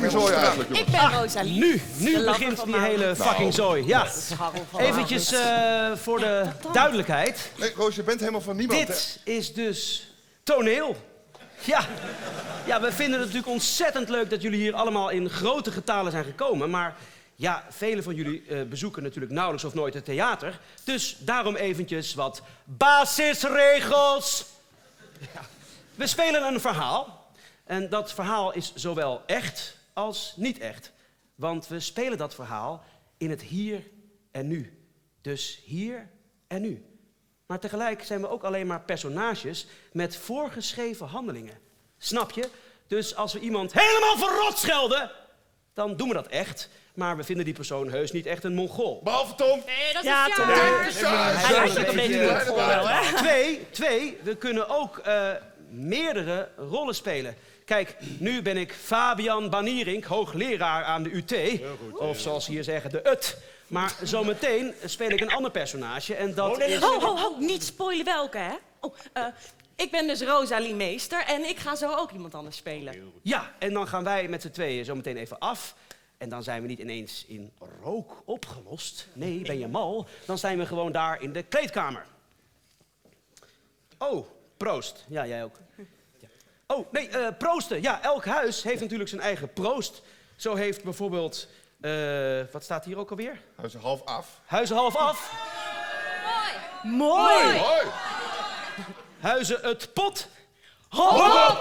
fucking zooi eigenlijk, jongens? Ik ben Rosalie. Nu, nu begint die hele fucking zooi. Ja. Eventjes eh, voor de duidelijkheid. Nee, Roos, je bent helemaal van niemand, hè? Dit is dus toneel. Ja. ja, we vinden het natuurlijk ontzettend leuk dat jullie hier allemaal in grote getalen zijn gekomen. Maar ja, velen van jullie eh, bezoeken natuurlijk nauwelijks of nooit het theater. Dus daarom eventjes wat basisregels. Ja. We spelen een verhaal. En dat verhaal is zowel echt als niet echt. Want we spelen dat verhaal in het hier en nu. Dus hier en nu. Maar tegelijk zijn we ook alleen maar personages met voorgeschreven handelingen. Snap je? Dus als we iemand helemaal verrot schelden, dan doen we dat echt. Maar we vinden die persoon heus niet echt een mongool. Behalve Tom. Nee, dat is Ja, ja, Tom. Hij? Twee, twee, we kunnen ook eh, meerdere rollen spelen. Kijk, nu ben ik Fabian Banierink, hoogleraar aan de UT. Of zoals ze hier zeggen, de UT. Maar zometeen speel ik een ander personage en dat is... Ho, ho, ho, niet spoilen welke, hè? Oh, eh, ik ben dus Rosalie Meester en ik ga zo ook iemand anders spelen. Ja, en dan gaan wij met z'n tweeën zo meteen even af. En dan zijn we niet ineens in rook opgelost. Nee, ben je mal? Dan zijn we gewoon daar in de kleedkamer. Oh, proost. Ja, jij ook. Oh, nee, eh, proosten. Ja, elk huis heeft natuurlijk zijn eigen proost. Zo heeft bijvoorbeeld... eh, wat staat hier ook alweer? Is half af. Huizen half af. Mooi! Hoi! Huizen het pot. Hop,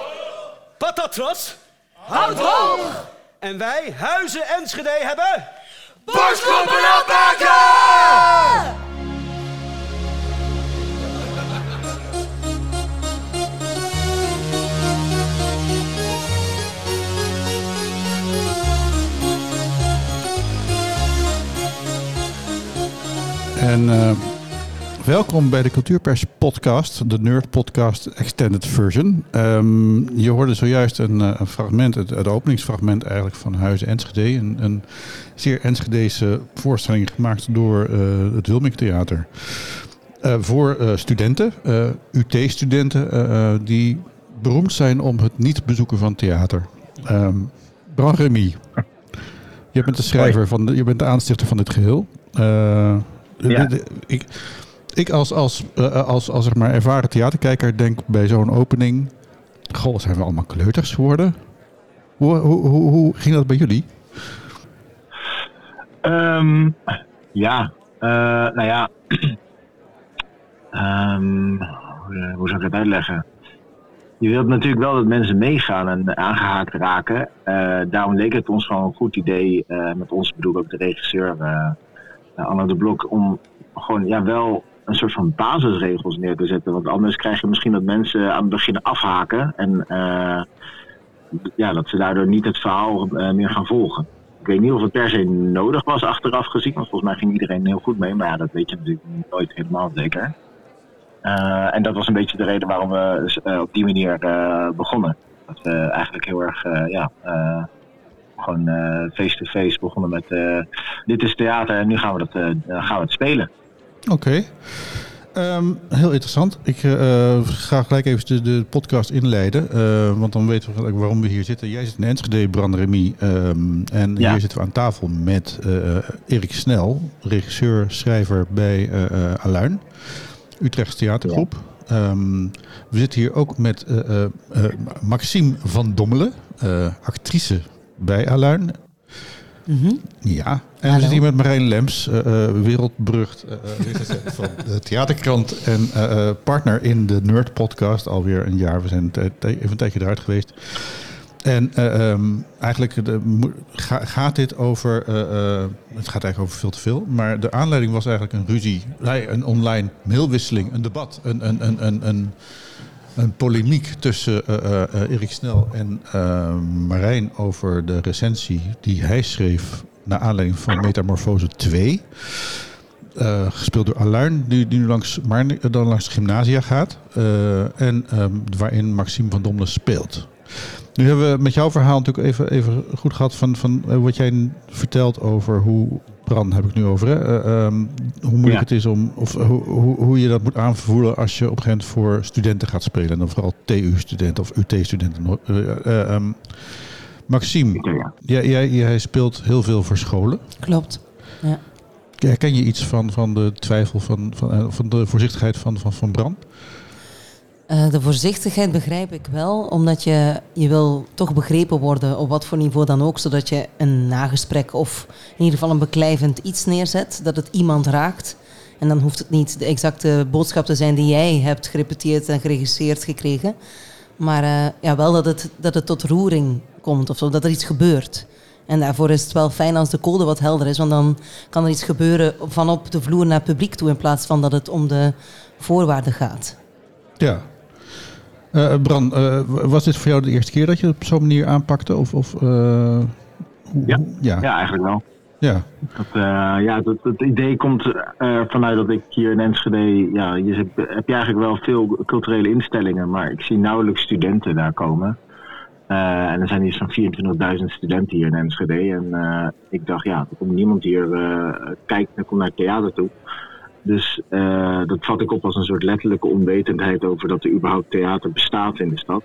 Patatras. houd hoog! En wij, Huizen Enschede, hebben... Borstklompen opmaken! En eh, welkom bij de Cultuurpers podcast, de Nerd Podcast Extended Version. Ehm, je hoorde zojuist een, eh, een fragment, het, het openingsfragment eigenlijk van Huizen Enschede. Een, een zeer Enschedese voorstelling gemaakt door eh, het Wilming Theater. Voor studenten, UT-studenten, die beroemd zijn om het niet bezoeken van theater. Ehm Bran Remy, je bent de schrijver, van de, je bent de aanstichter van dit geheel. Eh, Ja. de- de- ik, ik als, als, eh, als, als zeg maar ervaren theaterkijker denk bij zo'n opening... Goh, zijn we allemaal kleuters geworden? Hoe, hoe, hoe, hoe ging dat bij jullie? Ehm, ja, eh, nou ja. Ehm, hoe, hoe zou ik het uitleggen? Je wilt natuurlijk wel dat mensen meegaan en aangehaakt raken. Eh, daarom leek het ons gewoon een goed idee, eh, met ons bedoel ik ook de regisseur eh Anna de Blok, om gewoon ja, wel een soort van basisregels neer te zetten. Want anders krijg je misschien dat mensen aan het begin afhaken en eh, ja, dat ze daardoor niet het verhaal eh, meer gaan volgen. Ik weet niet of het per se nodig was achteraf gezien, want volgens mij ging iedereen heel goed mee. Maar ja, dat weet je natuurlijk nooit helemaal zeker. Eh, en dat was een beetje de reden waarom we eh, op die manier eh, begonnen. Dat we eigenlijk heel erg, eh, ja, eh, gewoon eh, face-to-face begonnen met eh, dit is theater en nu gaan we, dat, eh, gaan we het spelen. Oké. Ehm, heel interessant. Ik ga gelijk even de, de podcast inleiden. want dan weten we gelijk waarom we hier zitten. Jij zit in Enschede, Bran Remy. ehm, en Ja. hier zitten we aan tafel met eh, Erik Snel, regisseur, schrijver bij Aluin. Utrechts Theatergroep. Ehm, we zitten hier ook met Maxime van Dommelen, actrice bij Aluin. Ja, en we zitten hier met Marijn Lems, wereldberucht recensent van de Theaterkrant en partner in de Nerd Podcast alweer een jaar. We zijn even een tijdje eruit geweest. En eh, ehm, eigenlijk de, mo- ga- gaat dit over, het gaat eigenlijk over veel te veel, maar de aanleiding was eigenlijk een ruzie, nee, een online mailwisseling, een debat, een, een, een, een, een, een polemiek tussen eh, eh, eh, Erik Snel en Marijn over de recensie die hij schreef naar aanleiding van Metamorfose 2. Eh, gespeeld door Aluin, die, die nu langs, maar dan langs de gymnasia gaat. en ehm, waarin Maxime van Dommelen speelt. Nu hebben we met jouw verhaal natuurlijk even, even goed gehad van, van wat jij vertelt over hoe, Bran heb ik nu over, hè? eh, ehm, hoe moeilijk Ja. het is om, of hoe, hoe, hoe je dat moet aanvoelen als je op een gegeven moment voor studenten gaat spelen. En dan vooral TU-studenten of UT-studenten. Eh, eh, ehm, Maxime, Ja. jij, jij, jij speelt heel veel voor scholen. Klopt. Ja. Herken je iets van, van de twijfel, van, van, eh, van de voorzichtigheid van, van, van Bran? Eh, de voorzichtigheid begrijp ik wel, omdat je, je wil toch begrepen worden op wat voor niveau dan ook, zodat je een nagesprek of in ieder geval een beklijvend iets neerzet, dat het iemand raakt. En dan hoeft het niet de exacte boodschap te zijn die jij hebt gerepeteerd en geregisseerd gekregen, maar eh, ja, wel dat het, dat het tot roering komt of zo, dat er iets gebeurt. En daarvoor is het wel fijn als de code wat helder is, want dan kan er iets gebeuren van op de vloer naar publiek toe in plaats van dat het om de voorwaarden gaat. Ja. Eh, Bran, eh, was dit voor jou de eerste keer dat je het op zo'n manier aanpakte? Of, of, eh, hoe- Ja. ja. ja, eigenlijk wel. Ja. Dat, eh, ja, dat, het idee komt eh, vanuit dat ik hier in Enschede, ja, je hebt, heb je eigenlijk wel veel culturele instellingen, maar ik zie nauwelijks studenten daar komen. Eh, en er zijn iets van 24.000 studenten hier in Enschede. En eh, ik dacht, ja, er komt niemand hier uh, kijken, komt naar het theater toe. Dus uh, dat vat ik op als een soort letterlijke onwetendheid over dat er überhaupt theater bestaat in de stad.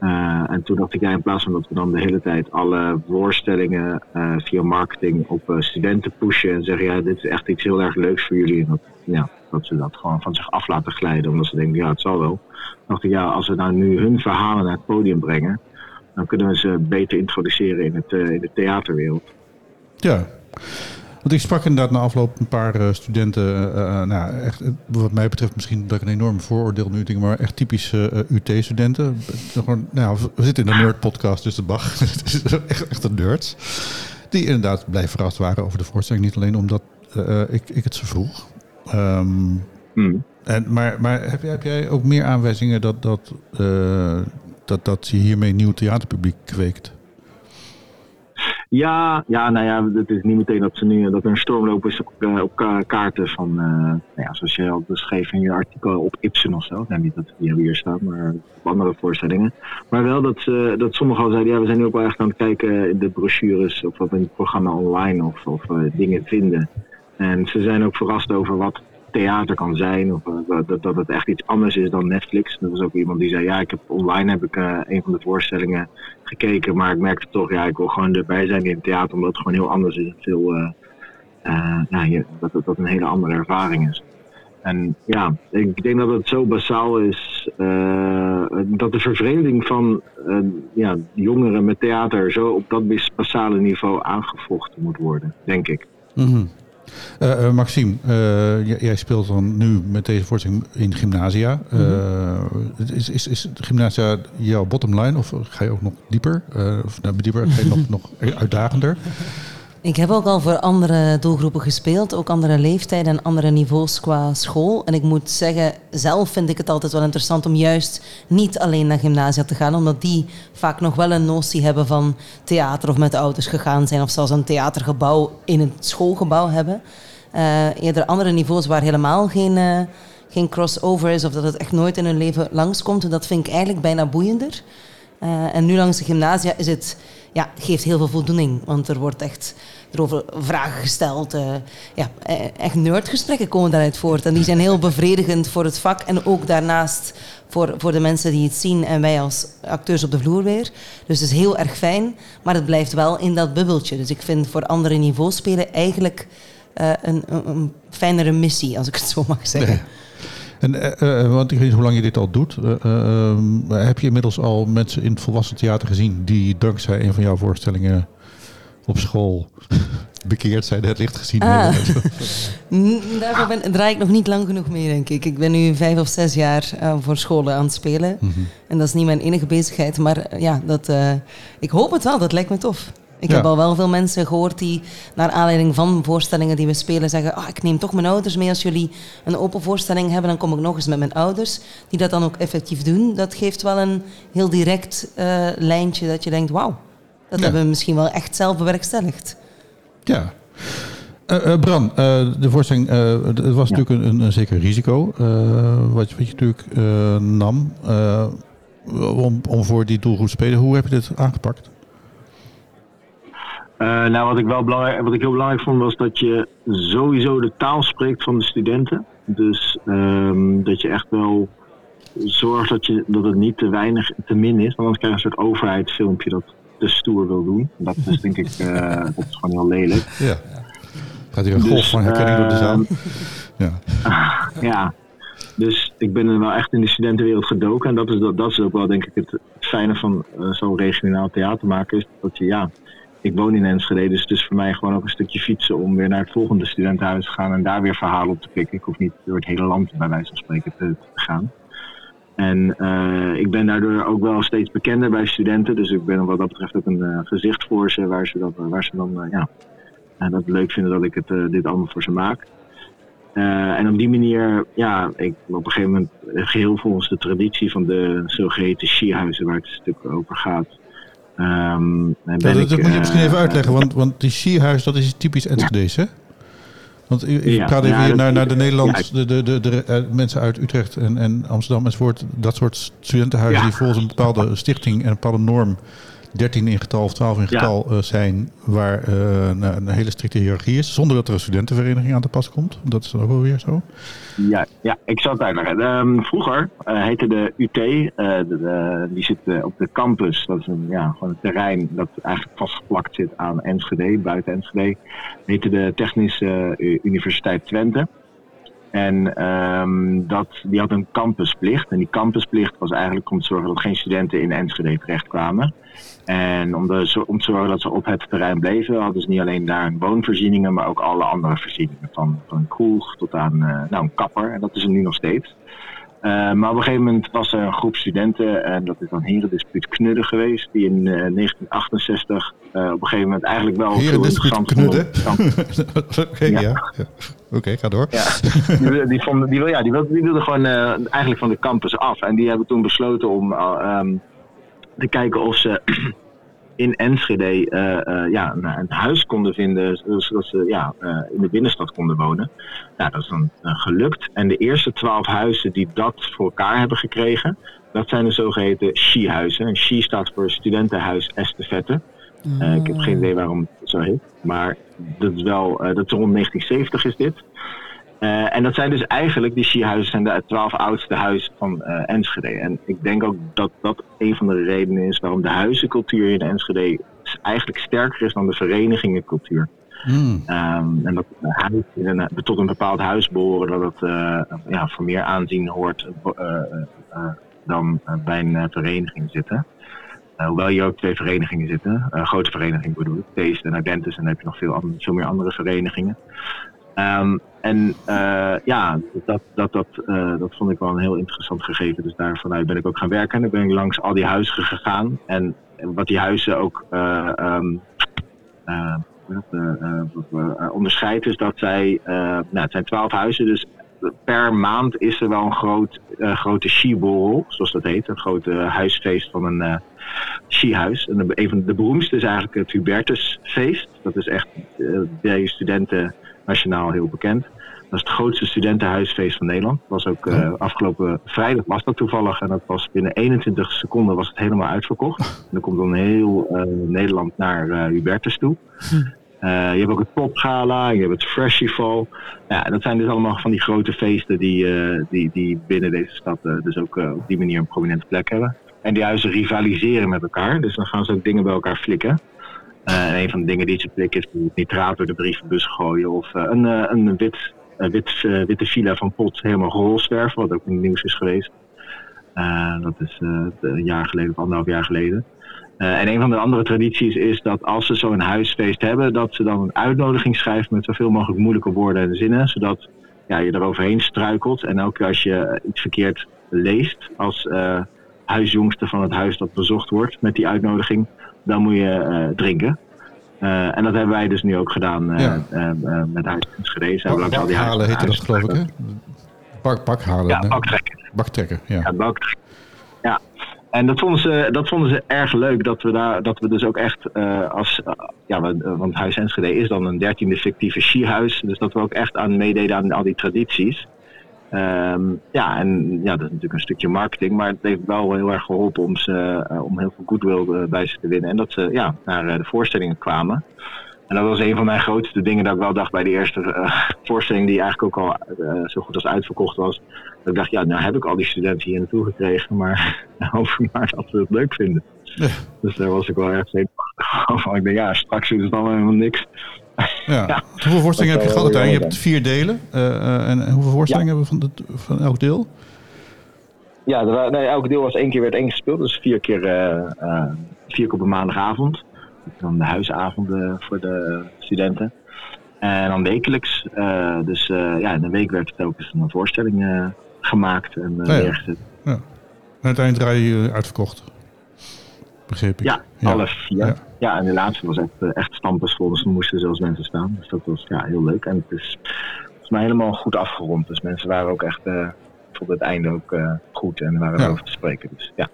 Uh, en toen dacht ik, ja, in plaats van dat we dan de hele tijd alle voorstellingen uh, via marketing op studenten pushen en zeggen, ja, dit is echt iets heel erg leuks voor jullie. En dat, ja, dat ze dat gewoon van zich af laten glijden, omdat ze denken, ja, het zal wel. dacht ik, ja, als we nou nu hun verhalen naar het podium brengen, dan kunnen we ze beter introduceren in, het, in de theaterwereld. Ja. Want ik sprak inderdaad na afloop een paar uh, studenten. Uh, nou, echt, wat mij betreft misschien dat ik een enorm vooroordeel nu denk, maar echt typische uh, UT-studenten. Nou, we zitten in een nerd-podcast, dus de Bach. Het is echt, echt een nerds. Die inderdaad blij verrast waren over de voorstelling. Niet alleen omdat ik, ik het zo vroeg. Um, mm. en, maar maar heb, jij, heb jij ook meer aanwijzingen dat, dat, dat, dat je hiermee nieuw theaterpubliek kweekt? Ja, ja, nou ja, het is niet meteen dat ze nu dat er een stormloop is op, uh, op ka kaarten van, uh, nou ja, zoals je al beschreef in je artikel op Ibsen of zo. Nou, niet dat die hier staan, maar op andere voorstellingen. Maar wel dat, ze, dat sommigen al zeiden, ja, we zijn nu ook wel echt aan het kijken in de brochures of wat in het programma online of, of dingen vinden. En ze zijn ook verrast over wat theater kan zijn. Of uh, dat, dat het echt iets anders is dan Netflix. Er was ook iemand die zei, ja, ik heb online heb ik uh, een van de voorstellingen gekeken. Maar ik merkte toch, ja, ik wil gewoon erbij zijn in het theater. Omdat het gewoon heel anders is. Veel, je, dat het dat een hele andere ervaring is. En ja, ik denk dat het zo basaal is dat de vervreemding van ja, jongeren met theater zo op dat basale niveau aangevochten moet worden, denk ik. -hmm. Uh, uh, Maxime, uh, jij speelt dan nu met deze voorstelling in gymnasia. Mm -hmm. is, is, is gymnasia jouw bottom line of ga je ook nog dieper? of nou, dieper, ga je nog, nog uitdagender? Ik heb ook al voor andere doelgroepen gespeeld, ook andere leeftijden en andere niveaus qua school. En ik moet zeggen, zelf vind ik het altijd wel interessant om juist niet alleen naar gymnasia te gaan, omdat die vaak nog wel een notie hebben van theater of met de ouders gegaan zijn of zelfs een theatergebouw in het schoolgebouw hebben. Uh, eerder andere niveaus waar helemaal geen, uh, geen crossover is of dat het echt nooit in hun leven langskomt. Dat vind ik eigenlijk bijna boeiender. Uh, en nu langs de gymnasia is het, ja, geeft heel veel voldoening. Want er wordt echt erover vragen gesteld. Uh, ja, echt nerdgesprekken komen daaruit voort. En die zijn heel bevredigend voor het vak. En ook daarnaast voor, voor de mensen die het zien. En wij als acteurs op de vloer weer. Dus het is heel erg fijn. Maar het blijft wel in dat bubbeltje. Dus ik vind voor andere niveaus spelen eigenlijk uh, een, een, fijnere missie, als ik het zo mag zeggen. En, uh, want ik weet niet hoe lang je dit al doet. Uh, heb je inmiddels al mensen in het volwassen theater gezien die dankzij een van jouw voorstellingen op school bekeerd zijn, het licht gezien ah. hebben? Daarvoor ben, draai ik nog niet lang genoeg mee, denk ik. Ik ben nu vijf of zes jaar voor scholen aan het spelen. Mm -hmm. En dat is niet mijn enige bezigheid. Maar ja, dat, ik hoop het wel. Dat lijkt me tof. Ik ja. heb al wel veel mensen gehoord die naar aanleiding van voorstellingen die we spelen zeggen: oh, ik neem toch mijn ouders mee als jullie een open voorstelling hebben, dan kom ik nog eens met mijn ouders. Die dat dan ook effectief doen. Dat geeft wel een heel direct uh, lijntje dat je denkt: wauw, dat ja. hebben we misschien wel echt zelf bewerkstelligd. Ja. Uh, uh, Bran, de voorstelling, het was ja. natuurlijk een, een, een, zeker risico wat, wat je natuurlijk nam om, om voor die doelgroep te spelen. Hoe heb je dit aangepakt? Uh, nou, wat ik, wel belangrijk, wat ik heel belangrijk vond was dat je sowieso de taal spreekt van de studenten. Dus um, dat je echt wel zorgt dat, je, dat het niet te weinig, te min is. Want anders krijg je een soort overheidsfilmpje dat te stoer wil doen. Dat is denk ik eh, dat is gewoon heel lelijk. Ja. Gaat hier een golf Dus, van herkenning door de zaal. ehm, Ja. Ja, dus ik ben er wel echt in de studentenwereld gedoken. En dat is, dat, dat is ook wel denk ik het, fijne van eh, zo'n regionaal theater maken. Is dat je, ja, ik woon in Enschede, dus het is voor mij gewoon ook een stukje fietsen om weer naar het volgende studentenhuis te gaan en daar weer verhalen op te pikken. Ik hoef niet door het hele land bij wijze van spreken te, te gaan. En eh, ik ben daardoor ook wel steeds bekender bij studenten. Dus ik ben wat dat betreft ook een eh, gezicht voor ze, waar ze, dat, waar ze dan eh, ja, eh, dat leuk vinden dat ik het, dit allemaal voor ze maak. En op die manier, ja, ik, op een gegeven moment, eh, geheel volgens de traditie van de zogeheten skihuizen, waar het een stuk over gaat. ehm, ben dat, ik, dat moet je misschien even uitleggen, want, want die Sierhuis, dat is typisch Enschede's, hè? Want u Ja, praat even hier naar, naar de ja, Nederland, de, de, de, de, eh, mensen uit Utrecht en, en Amsterdam enzovoort. Dat soort studentenhuizen die volgens een bepaalde stichting en een bepaalde norm 13 in getal of 12 in getal eh, zijn, waar eh, een, een hele strikte hiërarchie is, zonder dat er een studentenvereniging aan te pas komt. Dat is dan ook wel weer zo. Ja, ja, ik zal het uitleggen. Vroeger eh, heette de UT, de, de- die zit op de campus. Dat is een, ja, gewoon een terrein dat eigenlijk vastgeplakt zit aan Enschede, buiten Enschede. Heette de Technische Universiteit Twente. En ehm, dat, die had een campusplicht. En die campusplicht was eigenlijk om te zorgen dat geen studenten in Enschede terechtkwamen. En om, de, om te zorgen dat ze op het terrein bleven, hadden ze niet alleen daar woonvoorzieningen, maar ook alle andere voorzieningen. Van, van een kroeg tot aan eh, nou, een kapper. En dat is er nu nog steeds. Eh, maar op een gegeven moment was er een groep studenten, en dat is dan Herendispuut Knudden geweest, die in eh, 1968 eh, op een gegeven moment eigenlijk wel Herendispuut interessant Knudden? Oké, Ja. ja. ja. Oké, ga door. ja, die, die, vonden, die, ja, die, wilde, die wilde gewoon eh, eigenlijk van de campus af. En die hebben toen besloten om eh, ehm, te kijken of ze in Enschede eh, eh, ja, een, een huis konden vinden, zodat ze ja, eh, in de binnenstad konden wonen. Nou, dat is dan gelukt. En de eerste twaalf huizen die dat voor elkaar hebben gekregen, dat zijn de zogeheten SHI-huizen. En SHI staat voor Studentenhuis Estafette. Eh, ik heb geen idee waarom het zo heet. Maar dat is wel, dat is rond 1970 is dit. Eh, en dat zijn dus eigenlijk, die zijn de twaalf oudste huizen van eh, Enschede. En ik denk ook dat dat een van de redenen is waarom de huizencultuur in Enschede eigenlijk sterker is dan de verenigingencultuur. Hmm. Ehm, en dat een een- tot een bepaald huis behoren, dat het eh, ja, voor meer aanzien hoort dan bij een vereniging zitten. Hoewel hier ook twee verenigingen zitten, eh, grote verenigingen bedoel ik, Taste en Ardentis, en dan heb je nog veel, veel meer andere verenigingen. Ehm, en eh, ja, dat, dat, dat, eh, dat vond ik wel een heel interessant gegeven. Dus daar vanuit ben ik ook gaan werken. En dan ben ik langs al die huizen gegaan. En wat die huizen ook eh, ehm, eh, eh, eh, eh, onderscheidt, is dat zij, nou, het zijn twaalf huizen, dus per maand is er wel een groot, grote skiborrel, zoals dat heet. Een grote huisfeest van een skihuis. En een van de beroemdste is eigenlijk het Hubertusfeest. Dat is echt bij studenten nationaal heel bekend. Dat is het grootste studentenhuisfeest van Nederland. Was ook eh, afgelopen vrijdag was dat toevallig. En dat was binnen 21 seconden was het helemaal uitverkocht. En dan komt dan heel eh, Nederland naar eh, Hubertus toe. Eh, je hebt ook het Popgala, je hebt het Festival. Ja, dat zijn dus allemaal van die grote feesten die, die, die binnen deze stad dus ook op die manier een prominente plek hebben. En die huizen rivaliseren met elkaar, dus dan gaan ze ook dingen bij elkaar flikken. Eh, en een van de dingen die ze flikken is nitraat door de brievenbus gooien of eh, een, eh, een wit, witte villa van Pot helemaal rolswerven, wat ook in het nieuws is geweest. Dat is een jaar geleden of anderhalf jaar geleden. En een van de andere tradities is dat als ze zo'n huisfeest hebben, dat ze dan een uitnodiging schrijven met zoveel mogelijk moeilijke woorden en zinnen, zodat ja, je eroverheen struikelt. En ook als je iets verkeerd leest als eh, huisjongste van het huis dat bezocht wordt met die uitnodiging, dan moet je eh, drinken. Eh, en dat hebben wij dus nu ook gedaan eh, Ja. met Huis Enschede. We langs al die Bakhalen huizen heette dat geloof ik, hè? Bak, bakhalen. Ja, baktrekken. Baktrekken, ja. Ja, baktrekken. Ja. En dat vonden, ze, dat vonden ze erg leuk, dat we, daar, dat we dus ook echt als, ja, want Huis Enschede is dan een dertiende fictieve skihuis, dus dat we ook echt aan meededen aan al die tradities. Ehm, ja, en ja, dat is natuurlijk een stukje marketing, maar het heeft wel heel erg geholpen om, ze, eh, om heel veel goodwill eh, bij ze te winnen. En dat ze ja, naar eh, de voorstellingen kwamen. En dat was een van mijn grootste dingen dat ik wel dacht bij de eerste voorstelling, die eigenlijk ook al zo goed als uitverkocht was. Dat ik dacht, ja, nou heb ik al die studenten hier naartoe gekregen, maar over maar dat ze het leuk vinden. Ja. Dus daar was ik wel erg zenuwachtig over. Ik denk, ja, straks is het allemaal helemaal niks. Ja. Hoeveel voorstellingen heb je gehad uiteindelijk? Je hebt vier delen. Eh, eh, en hoeveel voorstellingen hebben we van, het- van elk deel? Ja, er nee, elke deel was één keer werd één gespeeld. Dus vier keer, eh, vier keer op een maandagavond. Dan de huisavonden voor de studenten. En dan wekelijks. dus ja, in de week werd er telkens een voorstelling gemaakt en eh, Ja, ja. neergezet. En uiteindelijk draai je uitverkocht. Begreep ik. Ja, alle vier. Ja. Ja. en de laatste was echt, eh, echt stampensvol. Dus er moesten zelfs mensen staan. Dus dat was ja, heel leuk. En het is volgens mij helemaal goed afgerond. Dus mensen waren ook echt eh tot het einde ook eh, goed en waren Ja. over te spreken. Dus ja,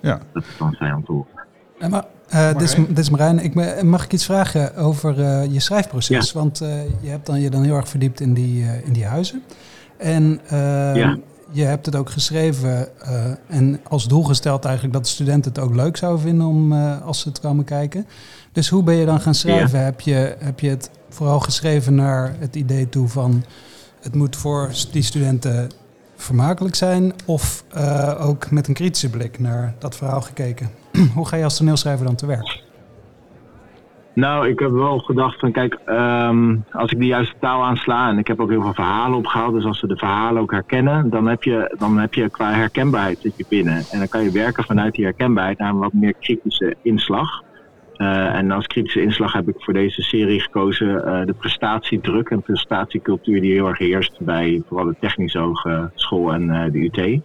Ja. dat is dan fijn om te horen. Ja, maar, eh, dit, is, dit is Marijn. Ik, me- mag ik iets vragen over eh, je schrijfproces? Want eh, je hebt dan, je dan heel erg verdiept in die, eh, in die huizen. En eh, Ja. Je hebt het ook geschreven eh, en als doel gesteld eigenlijk dat de studenten het ook leuk zouden vinden om, eh, als ze het kwamen kijken. Dus hoe ben je dan gaan schrijven? Heb, je, heb je het vooral geschreven naar het idee toe van het moet voor die studenten vermakelijk zijn? Of eh, ook met een kritische blik naar dat verhaal gekeken? Hoe ga je als toneelschrijver dan te werk? Nou, ik heb wel gedacht van kijk, ehm, als ik de juiste taal aansla en ik heb ook heel veel verhalen opgehaald, dus als ze de verhalen ook herkennen, dan heb je, dan heb je qua herkenbaarheid zit je binnen. En dan kan je werken vanuit die herkenbaarheid naar een wat meer kritische inslag. Eh, en als kritische inslag heb ik voor deze serie gekozen eh, de prestatiedruk en prestatiecultuur die heel erg heerst bij vooral de Technische Hogeschool en eh, de UT.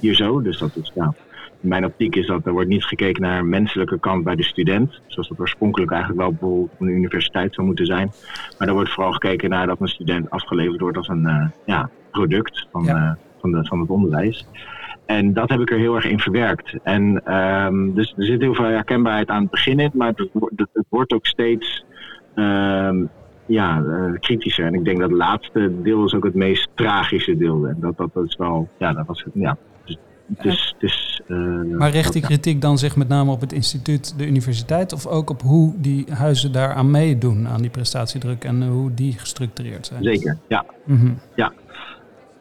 Hier zo, dus dat is ja, in mijn optiek is dat er wordt niet gekeken naar een menselijke kant bij de student. Zoals dat oorspronkelijk eigenlijk wel bijvoorbeeld op een universiteit zou moeten zijn. Maar er wordt vooral gekeken naar dat een student afgeleverd wordt als een eh, ja, product van, Ja. eh, van, de, van het onderwijs. En dat heb ik er heel erg in verwerkt. En ehm, dus er zit heel veel herkenbaarheid aan het begin in, maar het, wordt- het, het wordt ook steeds ehm, ja, eh, kritischer. En ik denk dat het laatste deel is ook het meest tragische deel. En dat, dat, dat is wel, ja, dat was, ja. Dus, eh, Maar richt die kritiek dan zich met name op het instituut, de universiteit, of ook op hoe die huizen daaraan meedoen, aan die prestatiedruk en hoe die gestructureerd zijn? Zeker, ja. Mhm.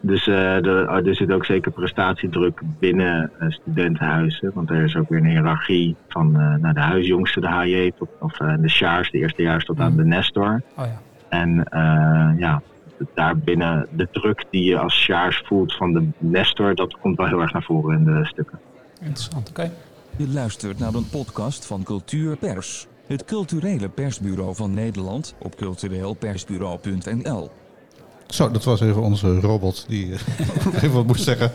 Dus eh, er, er zit ook zeker prestatiedruk binnen eh, studentenhuizen. Want er is ook weer een hiërarchie van eh naar de huisjongste, de HJ, tot, of eh, de Sjaars, de eerstejaars, tot aan de Nestor. Oh ja. En eh, ja, daarbinnen de druk die je als Sjaars voelt van de Nestor, dat komt wel heel erg naar voren in de stukken. Interessant, oké. Je luistert naar een podcast van Cultuur Pers. Het culturele persbureau van Nederland op cultureelpersbureau.nl. Zo, dat was even onze robot die eh, even wat moest zeggen.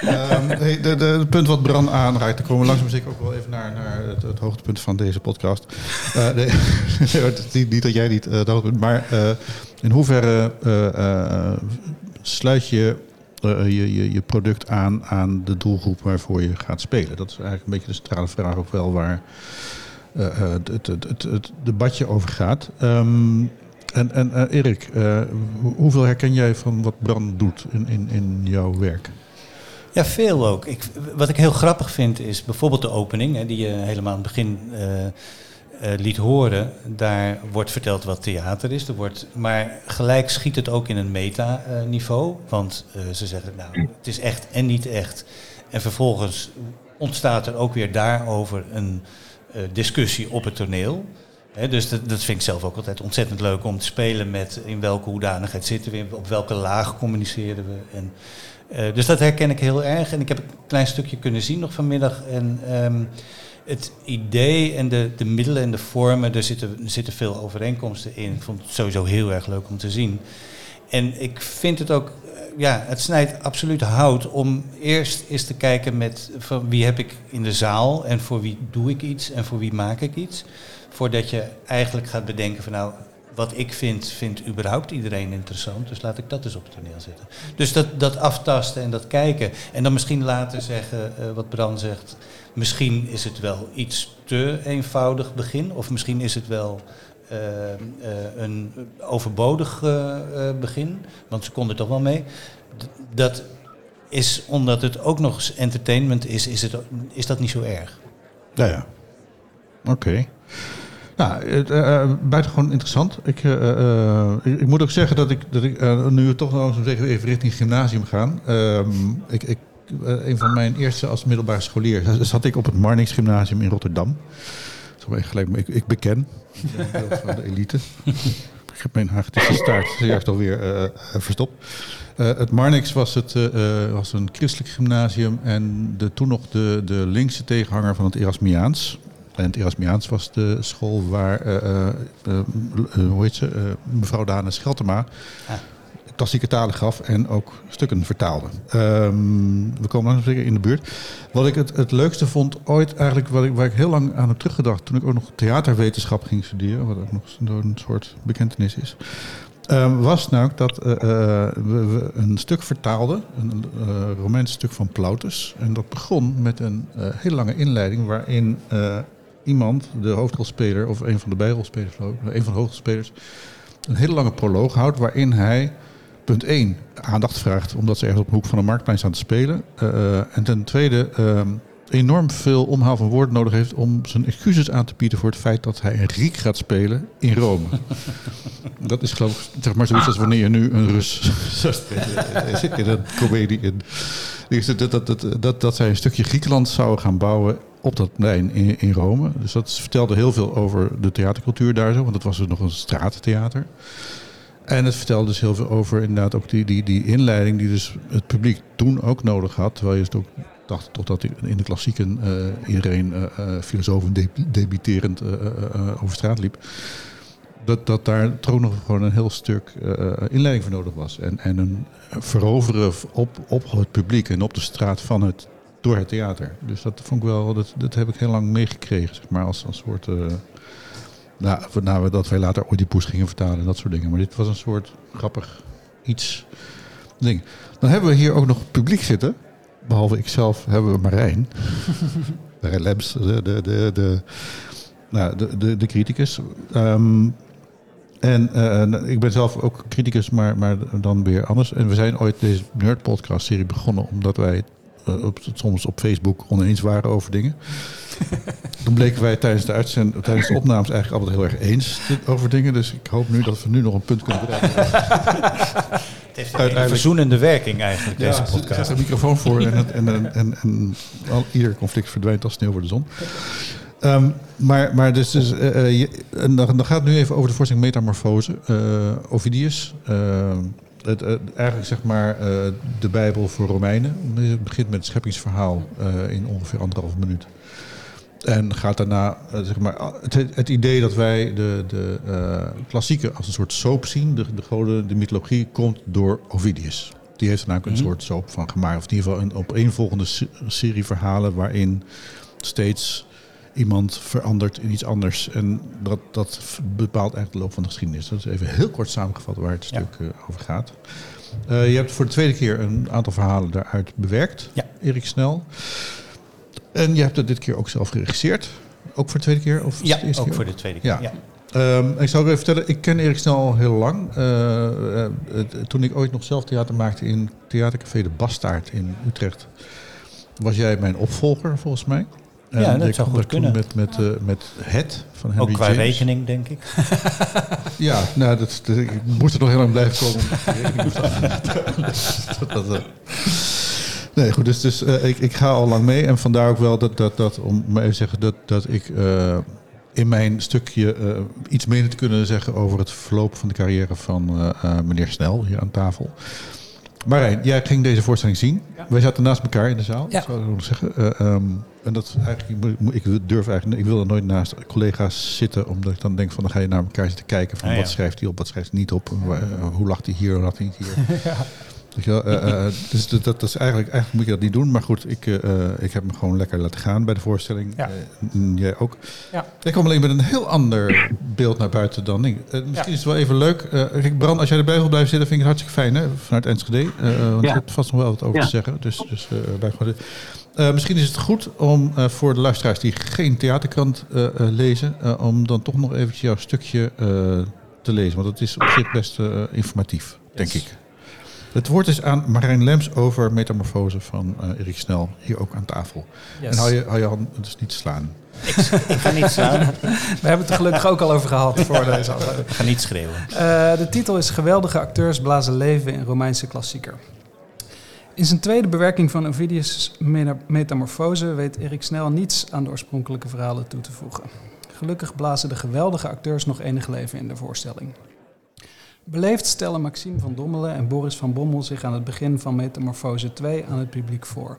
Ehm, hey, de, de, het punt wat Bran aanraakt, daar komen we langzaam zeker ook wel even naar, naar het, het hoogtepunt van deze podcast. Eh, nee, niet, niet dat jij niet eh, het hoogtepunt, maar in hoeverre sluit je, je, je je product aan aan de doelgroep waarvoor je gaat spelen? Dat is eigenlijk een beetje de centrale vraag ook wel waar het, het, het, het, het debatje over gaat. Ehm, en, en eh, Erik, eh, hoe- hoeveel herken jij van wat Bran doet in, in, in jouw werk? Ja, veel ook. Ik, wat ik heel grappig vind is bijvoorbeeld de opening, hè, die je helemaal aan het begin eh, liet horen. Daar wordt verteld wat theater is. Er wordt, maar gelijk schiet het ook in een meta-niveau. want ze zeggen, nou, het is echt en niet echt. En vervolgens ontstaat er ook weer daarover een discussie op het toneel. Dus dat, vind ik zelf ook altijd ontzettend leuk om te spelen met in welke hoedanigheid zitten we, op welke laag communiceren we. En, eh, dus dat herken ik heel erg. En ik heb een klein stukje kunnen zien nog vanmiddag. En ehm, het idee en de, de middelen en de vormen, er zitten, zitten veel overeenkomsten in. Ik vond het sowieso heel erg leuk om te zien. En ik vind het ook, eh, ja, het snijdt absoluut hout om eerst eens te kijken met van wie heb ik in de zaal en voor wie doe ik iets en voor wie maak ik iets. Voordat je eigenlijk gaat bedenken van nou, wat ik vind, vindt überhaupt iedereen interessant. Dus laat ik dat eens op het toneel zetten. Dus dat, dat aftasten en dat kijken. En dan misschien later zeggen, eh, wat Bran zegt, misschien is het wel iets te eenvoudig begin. Of misschien is het wel eh, eh, een overbodig begin. Want ze konden toch wel mee. Dat is, omdat het ook nog eens entertainment is, is, het, is dat niet zo erg. Ja, ja. Oké. Nou, het, eh, buitengewoon interessant. Ik, eh, ik, ik moet ook zeggen dat ik, dat ik nu we toch nog eens even even richting gymnasium gaan. ehm, ik, ik, een van mijn eerste als middelbare scholier zat ik op het Marnix Gymnasium in Rotterdam. Zo even gelijk, maar ik, ik beken. Ik van de elite. ik heb mijn hagedische staart zojuist alweer verstopt. Het Marnix was, het, was een christelijk gymnasium en de, toen nog de, de linkse tegenhanger van het Erasmiaans. En het Erasmiaans was de school waar, eh, hoe heet ze, mevrouw Dane Scheltema klassieke talen gaf en ook stukken vertaalde. Ehm, we komen nog zeker in de buurt. Wat ik het, het leukste vond ooit eigenlijk, wat ik, waar ik heel lang aan heb teruggedacht... toen ik ook nog theaterwetenschap ging studeren, wat ook nog een soort bekentenis is... ehm, was nou dat we, we een stuk vertaalden, een uh, Romeins stuk van Plautus. En dat begon met een hele lange inleiding waarin iemand, de hoofdrolspeler of een van de bijrolspelers, een van de hoofdrolspelers, een hele lange proloog houdt waarin hij punt 1 aandacht vraagt omdat ze ergens op de hoek van een marktplein staan te spelen. Eh, en ten tweede ehm, enorm veel omhaal van woorden nodig heeft om zijn excuses aan te bieden voor het feit dat hij een Griek gaat spelen in Rome. dat is geloof ik zeg maar zoiets als wanneer je nu een Rus zou spelen in een comedie. Dat, dat, dat, dat, dat zij een stukje Griekenland zouden gaan bouwen op dat plein in, in Rome. Dus dat vertelde heel veel over de theatercultuur daar zo, want het was dus nog een straattheater. En het vertelde dus heel veel over inderdaad ook die, die, die inleiding die dus het publiek toen ook nodig had. Terwijl je het ook dacht toch dat in de klassieken eh, iedereen uh, filosofen de, debiterend over straat liep. Dat, dat daar toch nog gewoon een heel stuk inleiding voor nodig was. En, en een veroveren op, op het publiek en op de straat van het, door het theater. Dus dat vond ik wel, dat, dat heb ik heel lang meegekregen, zeg maar, als, als soort... Nou, nou, dat wij later Oedipus gingen vertalen en dat soort dingen. Maar dit was een soort grappig iets ding. Dan hebben we hier ook nog publiek zitten. Behalve ikzelf hebben we Marijn. Marijn Lems, de, de, de, de, nou, de, de, de criticus. Um, en uh, ik ben zelf ook criticus, maar, maar dan weer anders. En we zijn ooit deze Nerd Podcast serie begonnen omdat wij uh, op, soms op Facebook oneens waren over dingen. Toen bleken wij tijdens de, uitzend, tijdens de opnames eigenlijk altijd heel erg eens over dingen. Dus ik hoop nu dat we nu nog een punt kunnen bereiken. Het heeft een verzoenende werking eigenlijk, deze podcast. Er staat een microfoon voor en, en, en, en, en al, ieder conflict verdwijnt als sneeuw voor de zon. Um, maar, maar dus, dus uh, je, en dan, dan gaat het nu even over de voorstelling Metamorfose. Uh, Ovidius. Het, het, eigenlijk zeg maar de Bijbel voor Romeinen. Het begint met het scheppingsverhaal in ongeveer anderhalf minuut. En gaat daarna, uh, zeg maar, het, het, idee dat wij de, de uh, klassieke als een soort soap zien, de, de goden, de mythologie, komt door Ovidius. Die heeft er namelijk een soort soap van gemaakt. Of in ieder geval een opeenvolgende serie verhalen waarin steeds iemand verandert in iets anders. En dat, dat bepaalt eigenlijk de loop van de geschiedenis. Dat is even heel kort samengevat waar het stuk ja. uh, over gaat. je hebt voor de tweede keer een aantal verhalen daaruit bewerkt, ja. Erik Snel. En je hebt het dit keer ook zelf geregisseerd. Ook voor de tweede keer? Of ja, ook keer? voor de tweede keer. Ja. ja. Um, ik zal even vertellen, ik ken Erik Snel al heel lang. Uh, uh, toen ik ooit nog zelf theater maakte in Theatercafé De Bastaard in Utrecht, was jij mijn opvolger volgens mij. En ja, dat zou goed kunnen. Met, met, uh, met Het van Henry Ook qua James. rekening, denk ik. ja, nou, dat, dat, ik moest er nog heel lang blijven komen. dat, dat, uh, Nee, goed, dus, dus uh, ik, ik ga al lang mee. En vandaar ook wel dat, dat, dat om maar even te zeggen, dat, dat ik uh, in mijn stukje uh, iets meen te kunnen zeggen over het verloop van de carrière van meneer Snel hier aan tafel. Marijn, jij ging deze voorstelling zien. Ja. Wij zaten naast elkaar in de zaal, ja. zou ik nog zeggen. Um, en dat eigenlijk, ik durf eigenlijk, ik wil er nooit naast collega's zitten, omdat ik dan denk van dan ga je naar elkaar zitten kijken van Ah, wat schrijft hij op, wat schrijft hij niet op, waar, hoe lacht hij hier, hoe lacht hij niet hier. Ja, uh, uh, dus dat, dat, is eigenlijk, eigenlijk moet je dat niet doen. Maar goed, ik, uh, ik heb me gewoon lekker laten gaan bij de voorstelling. Ja. jij ook. Ja. Ik kwam alleen met een heel ander beeld naar buiten dan ik. misschien ja. is het wel even leuk. Kijk, Bran, als jij erbij wil blijven zitten, vind ik het hartstikke fijn hè, vanuit Enschede. want je hebt vast nog wel wat over te zeggen. Dus, dus blijf gewoon uh, misschien is het goed om uh, voor de luisteraars die geen theaterkrant uh, lezen, om dan toch nog eventjes jouw stukje te lezen. Want het is op zich best informatief, yes. denk ik. Het woord is aan Marijn Lems over metamorfose van eh, Erik Snel, hier ook aan tafel. Yes. En hou je, hou je hand dus niet slaan. Ik ga niet slaan. We hebben het er gelukkig ook al over gehad voor deze aflevering. Ik ga niet schreeuwen. Eh, de titel is Geweldige acteurs blazen leven in Romeinse klassieker. In zijn tweede bewerking van Ovidius' Meta- Metamorfose weet Erik Snel niets aan de oorspronkelijke verhalen toe te voegen. Gelukkig blazen de geweldige acteurs nog enig leven in de voorstelling. Beleefd stellen Maxime van Dommelen en Boris van Bommel zich aan het begin van Metamorfose 2 aan het publiek voor.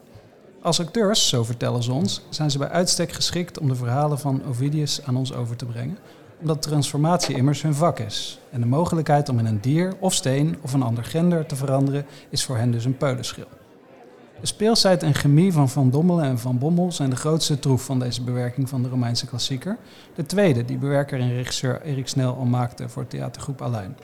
Als acteurs, zo vertellen ze ons, zijn ze bij uitstek geschikt om de verhalen van Ovidius aan ons over te brengen, omdat transformatie immers hun vak is. En de mogelijkheid om in een dier of steen of een ander gender te veranderen is voor hen dus een peulenschil. De speelsheid en chemie van Van Dommelen en Van Bommel zijn de grootste troef van deze bewerking van de Romeinse klassieker. De tweede, die bewerker en regisseur Erik Snel al maakte voor theatergroep Aluin.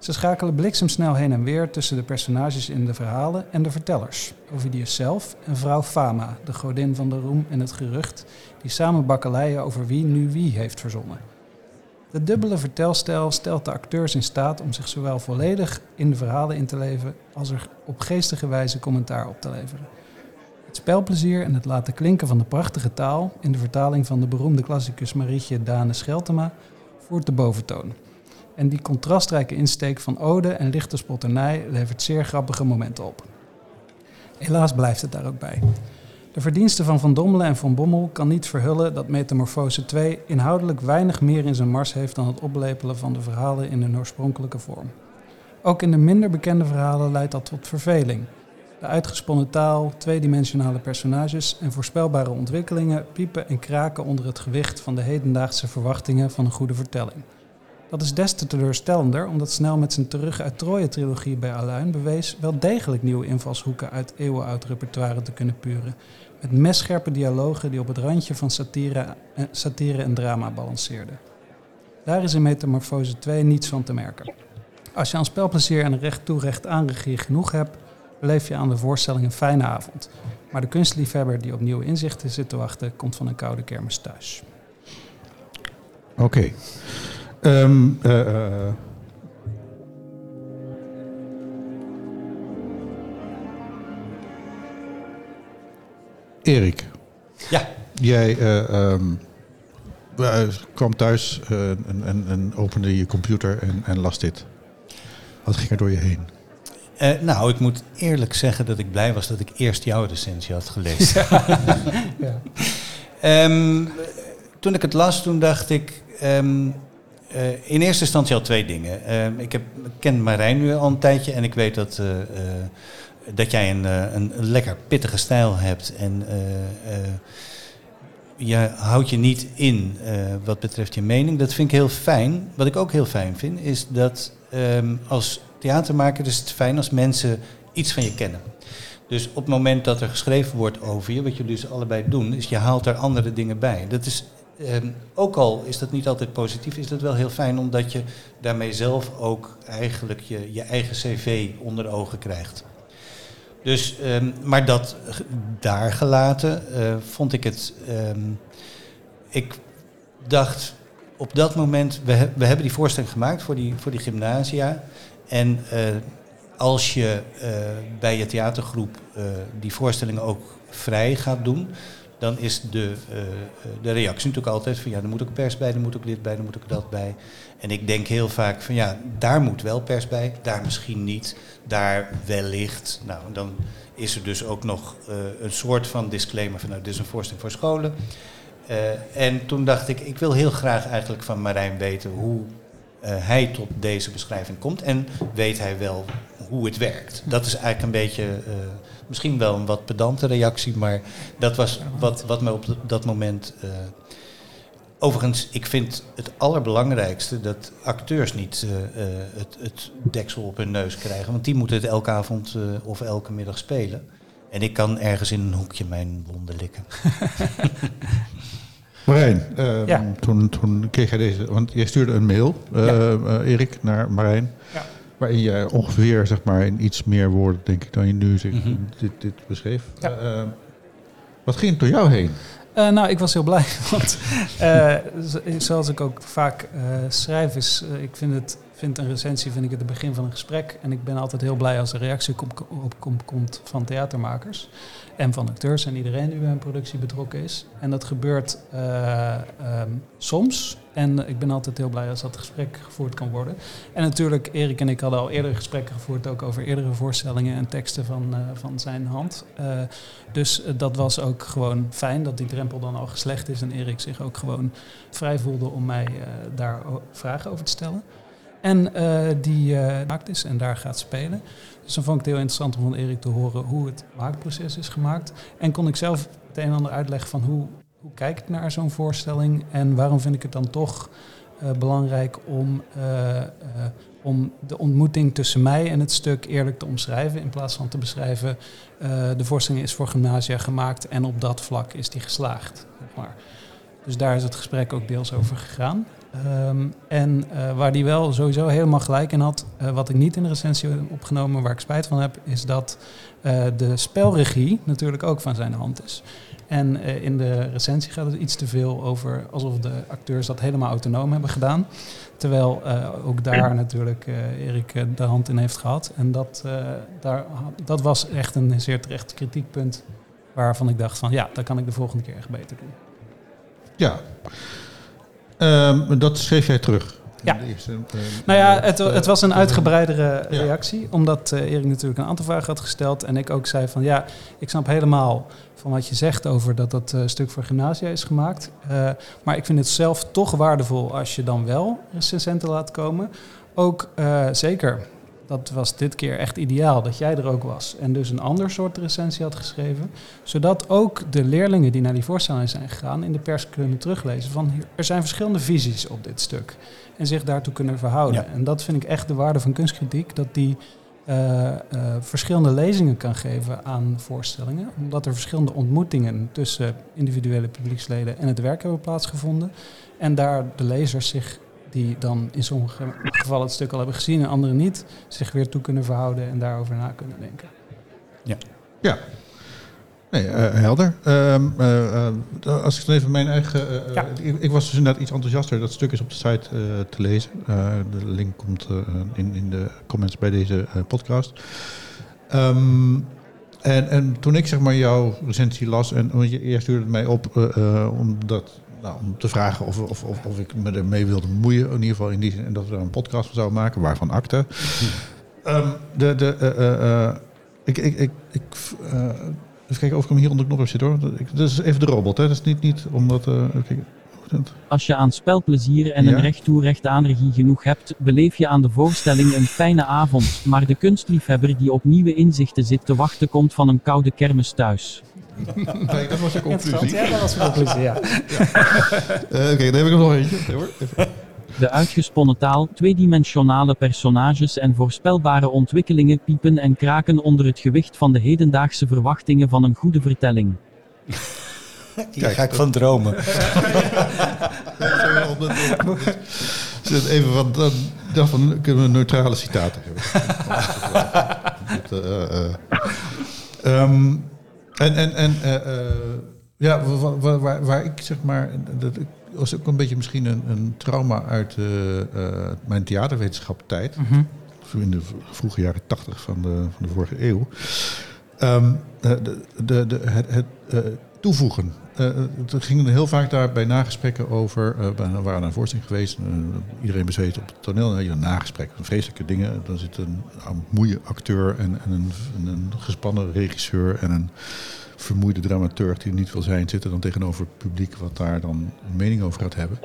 Ze schakelen bliksemsnel heen en weer tussen de personages in de verhalen en de vertellers. Ovidius zelf en vrouw Fama, de godin van de roem en het gerucht, die samen bakkeleien over wie nu wie heeft verzonnen. De dubbele vertelstijl stelt de acteurs in staat om zich zowel volledig in de verhalen in te leven als er op geestige wijze commentaar op te leveren. Het spelplezier en het laten klinken van de prachtige taal, in de vertaling van de beroemde klassicus Marietje Dane Scheltema, voert de boventoon. En die contrastrijke insteek van ode en lichte spotternij levert zeer grappige momenten op. Helaas blijft het daar ook bij. De verdienste van Van Dommelen en Van Bommel kan niet verhullen dat Metamorfose 2 inhoudelijk weinig meer in zijn mars heeft dan het oplepelen van de verhalen in hun oorspronkelijke vorm. Ook in de minder bekende verhalen leidt dat tot verveling. De uitgesponnen taal, tweedimensionale personages en voorspelbare ontwikkelingen piepen en kraken onder het gewicht van de hedendaagse verwachtingen van een goede vertelling. Dat is des te teleurstellender omdat Snel met zijn Terug uit Troje-trilogie bij Aluin bewees wel degelijk nieuwe invalshoeken uit eeuwenoud repertoire te kunnen puren. Met messcherpe dialogen die op het randje van satire, eh, satire en drama balanceerden. Daar is in Metamorfose 2 niets van te merken. Als je aan spelplezier en recht toe recht aan regie genoeg hebt, beleef je aan de voorstelling een fijne avond. Maar de kunstliefhebber die op nieuwe inzichten zit te wachten, komt van een koude kermis thuis. Oké. Eh, Erik. Ja. Jij eh, ehm, eh, kwam thuis en, en, en opende je computer en, en las dit. Wat ging er door je heen? Nou, ik moet eerlijk zeggen dat ik blij was dat ik eerst jouw recensie had gelezen. Ja. Ehm, toen ik het las, toen dacht ik... eh, in eerste instantie al twee dingen. Ehm, ik, heb, ken Marijn nu al een tijdje en ik weet dat, eh, eh, dat jij een, eh, een, lekker pittige stijl hebt. En eh, eh, je houdt je niet in eh, wat betreft je mening. Dat vind ik heel fijn. Wat ik ook heel fijn vind, is dat ehm, als theatermaker is het fijn als mensen iets van je kennen. Dus op het moment dat er geschreven wordt over je, wat jullie dus allebei doen, is je haalt er andere dingen bij. Dat is, ehm, ook al is dat niet altijd positief, is dat wel heel fijn, omdat je daarmee zelf ook eigenlijk je, je eigen cv onder de ogen krijgt. Dus, ehm, maar dat daar gelaten, eh, vond ik het. ehm, ik dacht op dat moment, we, we hebben die voorstelling gemaakt voor die, voor die gymnasia. En eh, als je eh, bij je theatergroep die voorstellingen ook vrij gaat doen, dan is de, eh, eh, de reactie natuurlijk altijd van ja, er moet ook pers bij, er moet ook dit bij, er moet ook dat bij. En ik denk heel vaak van ja, daar moet wel pers bij, daar misschien niet, daar wellicht. Nou, dan is er dus ook nog eh, een soort van disclaimer van nou, dit is een voorstelling voor scholen. En toen dacht ik, ik wil heel graag eigenlijk van Marijn weten hoe hij tot deze beschrijving komt. En weet hij wel hoe het werkt. Dat is eigenlijk een beetje, misschien wel een wat pedante reactie, maar dat was wat, wat me op dat moment. eh, overigens, ik vind het allerbelangrijkste dat acteurs niet eh, eh, het, het deksel op hun neus krijgen. Want die moeten het elke avond eh, of elke middag spelen. En ik kan ergens in een hoekje mijn wonden likken. Marijn, ehm, Ja. toen, toen kreeg jij deze, want jij stuurde een mail, eh, Erik, naar Marijn. Ja. Waarin jij ongeveer, zeg maar, in iets meer woorden, denk ik, dan je nu zegt, Mhm. dit, dit beschreef. Ja. Eh, ehm, wat ging door jou heen? Eh, nou, ik was heel blij, want eh, zoals ik ook vaak eh, schrijf, is, eh, ik vind het vind een recensie vind ik het begin van een gesprek. En ik ben altijd heel blij als er reactie op, op komt van theatermakers. En van acteurs en iedereen die bij een productie betrokken is. En dat gebeurt eh, ehm, soms. En ik ben altijd heel blij als dat gesprek gevoerd kan worden. En natuurlijk, Erik en ik hadden al eerder gesprekken gevoerd, ook over eerdere voorstellingen en teksten van, eh, van zijn hand. Eh, dus dat was ook gewoon fijn dat die drempel dan al geslecht is en Erik zich ook gewoon vrij voelde om mij daar vragen over te stellen. En eh, die eh, gemaakt is en daar gaat spelen. Dus dan vond ik het heel interessant om van Erik te horen hoe het maakproces is gemaakt. En kon ik zelf het een en ander uitleggen van hoe, hoe kijk ik naar zo'n voorstelling en waarom vind ik het dan toch eh, belangrijk om, om de ontmoeting tussen mij en het stuk eerlijk te omschrijven. In plaats van te beschrijven, de voorstelling is voor gymnasia gemaakt en op dat vlak is die geslaagd. Maar. Dus daar is het gesprek ook deels over gegaan. Ehm, en eh, waar die wel sowieso helemaal gelijk in had, eh, wat ik niet in de recensie heb opgenomen, waar ik spijt van heb, is dat eh, de spelregie natuurlijk ook van zijn hand is. En in de recensie gaat het iets te veel over alsof de acteurs dat helemaal autonoom hebben gedaan. Terwijl ook daar natuurlijk Erik de hand in heeft gehad. En dat, daar, dat was echt een zeer terecht kritiekpunt waarvan ik dacht van ja, dat kan ik de volgende keer echt beter doen. Ja. Ehm, dat schreef jij terug. Ja. De eerste, eh, Nou ja, eh, het, het was een uitgebreidere Ja. reactie, omdat eh, Erik natuurlijk een aantal vragen had gesteld. En ik ook zei van ja, ik snap helemaal van wat je zegt over dat dat eh, stuk voor gymnasia is gemaakt. Eh, maar ik vind het zelf toch waardevol als je dan wel recensenten laat komen. Ook eh, zeker, dat was dit keer echt ideaal dat jij er ook was. En dus een ander soort recensie had geschreven. Zodat ook de leerlingen die naar die voorstelling zijn gegaan in de pers kunnen teruglezen van er zijn verschillende visies op dit stuk. En zich daartoe kunnen verhouden. Ja. En dat vind ik echt de waarde van kunstkritiek. Dat die eh, eh, verschillende lezingen kan geven aan voorstellingen. Omdat er verschillende ontmoetingen tussen individuele publieksleden en het werk hebben plaatsgevonden. En daar de lezers zich, die dan in sommige gevallen het stuk al hebben gezien en andere niet, zich weer toe kunnen verhouden en daarover na kunnen denken. Ja. Nee, eh, helder. Ehm, eh, eh, als ik dan even mijn eigen... Ja. ik, ik was dus inderdaad iets enthousiaster. Dat stuk is op de site eh, te lezen. Eh, de link komt eh, in, in de comments bij deze eh, podcast. Ehm, en, en toen ik zeg maar jouw recensie las... en want je, jij stuurde het mij op eh, eh, omdat, nou, om te vragen of, of, of, of ik me ermee wilde bemoeien. In ieder geval in die zin. En dat we daar een podcast van zouden maken. Waarvan akte. Ehm, de, de, eh, eh, eh, ik, ik, ik, ik, even kijken of ik hem hier onder de knop heb zitten hoor. Dat, is even de robot, hè. Dat is niet, niet omdat... Als je aan spelplezier en Ja. een recht toe recht aan regie genoeg hebt, beleef je aan de voorstelling een fijne avond. Maar de kunstliefhebber die op nieuwe inzichten zit te wachten komt van een koude kermis thuis. Kijk, dat was de conclusie. Ja, dat was de conclusie, ja. Eh, Oké, dan heb ik er nog eentje. Hoor. Even. De uitgesponnen taal, tweedimensionale personages en voorspelbare ontwikkelingen piepen en kraken onder het gewicht van de hedendaagse verwachtingen van een goede vertelling. Hier ga ik van dromen. Zet Even van, dan, dan van, kunnen we neutrale citaten hebben. Dat, eh, eh. Ehm, en en, en eh, eh, ja, wa- wa- waar, waar ik zeg maar, dat was ook een beetje misschien een, een trauma uit eh, mijn theaterwetenschap-tijd. Zo in de vroege jaren tachtig van de, van de vorige eeuw. Ehm, eh, de, de, de, het het toevoegen. Eh, er gingen er heel vaak daar bij nagesprekken over. eh, we waren naar een voorstelling geweest. eh, iedereen bezweet op het toneel. Je een nagesprek. Vreselijke dingen. Dan zit een, een moeie acteur en, en een, en een gespannen regisseur en een vermoeide dramaturg die er niet wil zijn, zitten dan tegenover het publiek wat daar dan een mening over gaat hebben.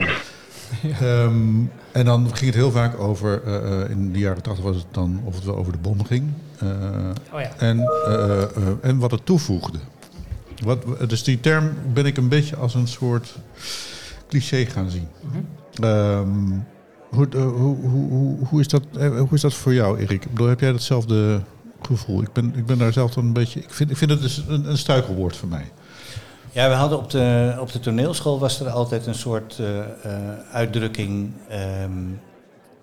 Ehm, en dan ging het heel vaak over, eh, eh, in de jaren tachtig was het dan of het wel over de bom ging. Eh, Oh ja. en, eh, eh, en wat het toevoegde. Wat, dus die term ben ik een beetje als een soort cliché gaan zien. Ehm, hoe, hoe, hoe, hoe, hoe, is dat, eh, hoe is dat voor jou, Erik? Ik bedoel, heb jij datzelfde gevoel? Ik ben, ik ben daar zelf dan een beetje... Ik vind, ik vind het dus een, een struikelwoord voor mij. Ja, we hadden op de, op de toneelschool was er altijd een soort eh, uitdrukking. ehm,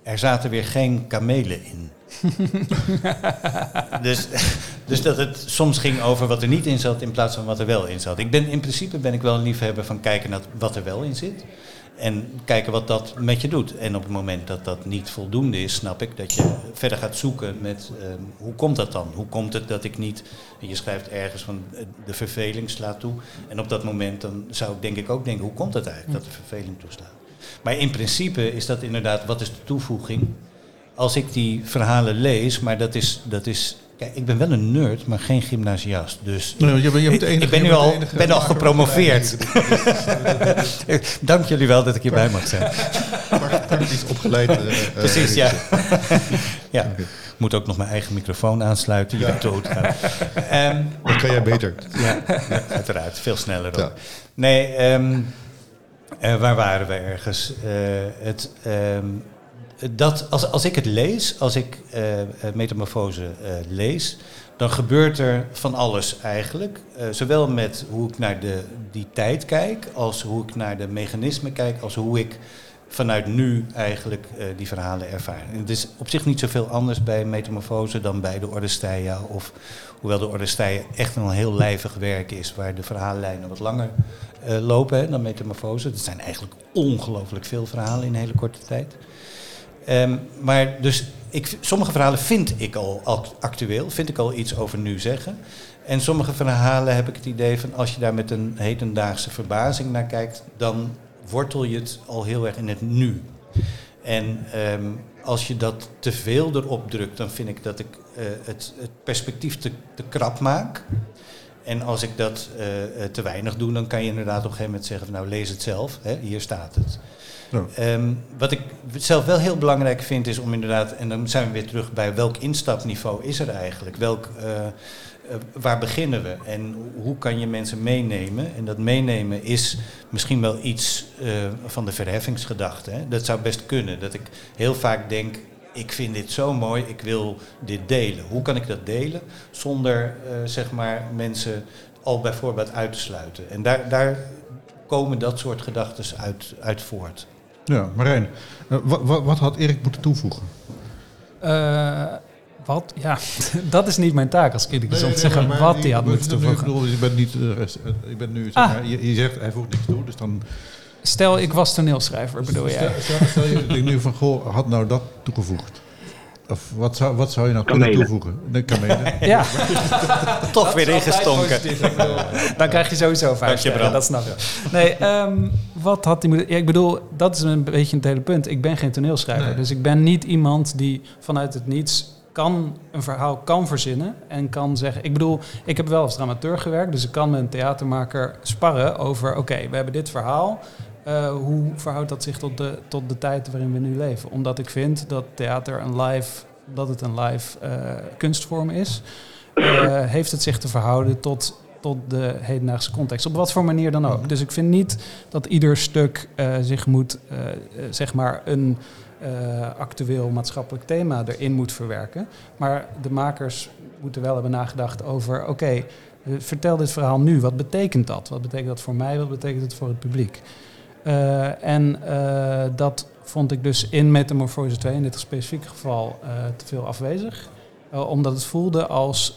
er zaten weer geen kamelen in. dus, dus dat het soms ging over wat er niet in zat in plaats van wat er wel in zat. Ik ben, in principe ben ik wel een liefhebber van kijken naar wat er wel in zit. En kijken wat dat met je doet. En op het moment dat dat niet voldoende is, snap ik dat je verder gaat zoeken met ehm, hoe komt dat dan? Hoe komt het dat ik niet. Je schrijft ergens van eh, de verveling slaat toe. En op dat moment dan zou ik denk ik ook denken, hoe komt het eigenlijk dat de verveling toeslaat? Maar in principe is dat inderdaad, wat is de toevoeging? Als ik die verhalen lees, maar dat is, dat is Kijk, ik ben wel een nerd, maar geen gymnasiast. Dus Nee, je bent- je bent enige- ik ben je nu al, ben al gepromoveerd. Dank jullie wel dat ik hierbij mag zijn. Praktisch opgeleid. eh, eh, Precies, ja. ja. Moet ook nog mijn eigen microfoon aansluiten. Je bent dood. Ehm, Dat kan jij beter. ja, uiteraard. Veel sneller ook. Ja. Nee, ehm, eh, waar waren we ergens? Eh, het, ehm, dat, als, als ik het lees, als ik eh, Metamorfose lees, dan gebeurt er van alles eigenlijk. Zowel met hoe ik naar de, die tijd kijk, als hoe ik naar de mechanismen kijk, als hoe ik vanuit nu eigenlijk die verhalen ervaar. Het is op zich niet zoveel anders bij Metamorfose dan bij de Ordesteia. Of hoewel de Ordesteia echt een heel lijvig werk is, waar de verhaallijnen wat langer eh, lopen hè, dan Metamorfose. Het zijn eigenlijk ongelooflijk veel verhalen in een hele korte tijd. Ehm, maar dus ik, sommige verhalen vind ik al act- actueel, vind ik al iets over nu zeggen. En sommige verhalen heb ik het idee van als je daar met een hedendaagse verbazing naar kijkt, dan wortel je het al heel erg in het nu. En ehm, als je dat te veel erop drukt, dan vind ik dat ik eh, het, het perspectief te, te krap maak. En als ik dat eh, eh, te weinig doe, dan kan je inderdaad op een gegeven moment zeggen van nou lees het zelf, hè, hier staat het. Ja. Ehm, wat ik zelf wel heel belangrijk vind is om inderdaad, en dan zijn we weer terug bij welk instapniveau is er eigenlijk? Welk, waar beginnen we? En hoe kan je mensen meenemen? En dat meenemen is misschien wel iets eh, van de verheffingsgedachte. Hè? Dat zou best kunnen. Dat ik heel vaak denk, ik vind dit zo mooi, ik wil dit delen. Hoe kan ik dat delen zonder eh, zeg maar mensen al bij voorbaat uit te sluiten? En daar, daar komen dat soort gedachten uit, uit voort. Ja, Marijn, eh, wat, wat, wat had Erik moeten toevoegen? Wat? Ja, dat is niet mijn taak als ik om te zeggen wat die- hij had moeten toevoegen. Ik bedoel, je bent niet, eh, rest- eh, je bent nu, zeg Ah. maar, je, je zegt hij voegt niks toe, dus dan... Stel, ik was toneelschrijver, bedoel jij? Stel, stel, stel je nu van, goh, had nou dat toegevoegd? Of wat zou, wat zou je nou kunnen toevoegen? De kamelen. Ja, Toch weer ingestonken. dan krijg je sowieso vijf Dank je, sterren, Bram. dat snap ik. Nee, ehm, wat had hij moeten... Ja, ik bedoel, dat is een beetje het hele punt. Ik ben geen toneelschrijver, Nee. dus ik ben niet iemand die vanuit het niets kan een verhaal kan verzinnen en kan zeggen... Ik bedoel, ik heb wel als dramateur gewerkt, dus ik kan met een theatermaker sparren over... Oké, we hebben dit verhaal, eh, hoe verhoudt dat zich tot de, tot de tijd waarin we nu leven? Omdat ik vind dat theater een live, dat het een live eh, kunstvorm is, eh, heeft het zich te verhouden tot, tot de hedendaagse context. Op wat voor manier dan ook. Dus ik vind niet dat ieder stuk zich moet, zeg maar, een eh, actueel maatschappelijk thema erin moet verwerken. Maar de makers moeten wel hebben nagedacht over, oké, eh, vertel dit verhaal nu. Wat betekent dat? Wat betekent dat voor mij? Wat betekent het voor het publiek? Eh, en dat vond ik dus in Metamorfose 2, in dit specifieke geval, te veel afwezig. Omdat het voelde als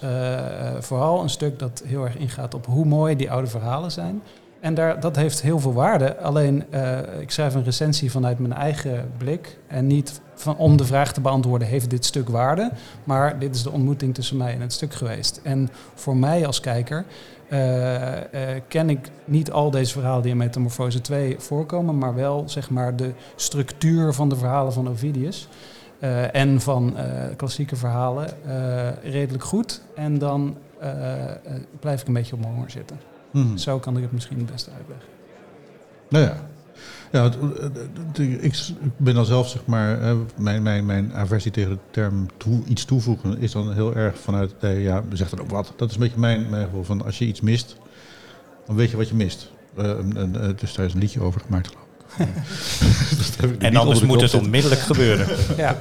vooral een stuk dat heel erg ingaat op hoe mooi die oude verhalen zijn. En daar, dat heeft heel veel waarde. Alleen, eh, ik schrijf een recensie vanuit mijn eigen blik. En niet van, om de vraag te beantwoorden, heeft dit stuk waarde? Maar dit is de ontmoeting tussen mij en het stuk geweest. En voor mij als kijker eh, eh, ken ik niet al deze verhalen die in Metamorfose 2 voorkomen, maar wel zeg maar de structuur van de verhalen van Ovidius. en van klassieke verhalen redelijk goed. En dan blijf ik een beetje op mijn honger zitten. Mhm. Zo kan ik het misschien het beste uitleggen. Nou ja. Ja, het, het- het- ik ben dan zelf, zeg maar, eh, mijn, mijn, mijn aversie tegen de term toe, iets toevoegen is dan heel erg vanuit, eh, ja, zegt dan ook wat. Dat is een beetje mijn, mijn gevoel van, als je iets mist, dan weet je wat je mist. Eh, eh, dus daar is een liedje over gemaakt, geloof ik. En anders moet het onmiddellijk gebeuren. Ja.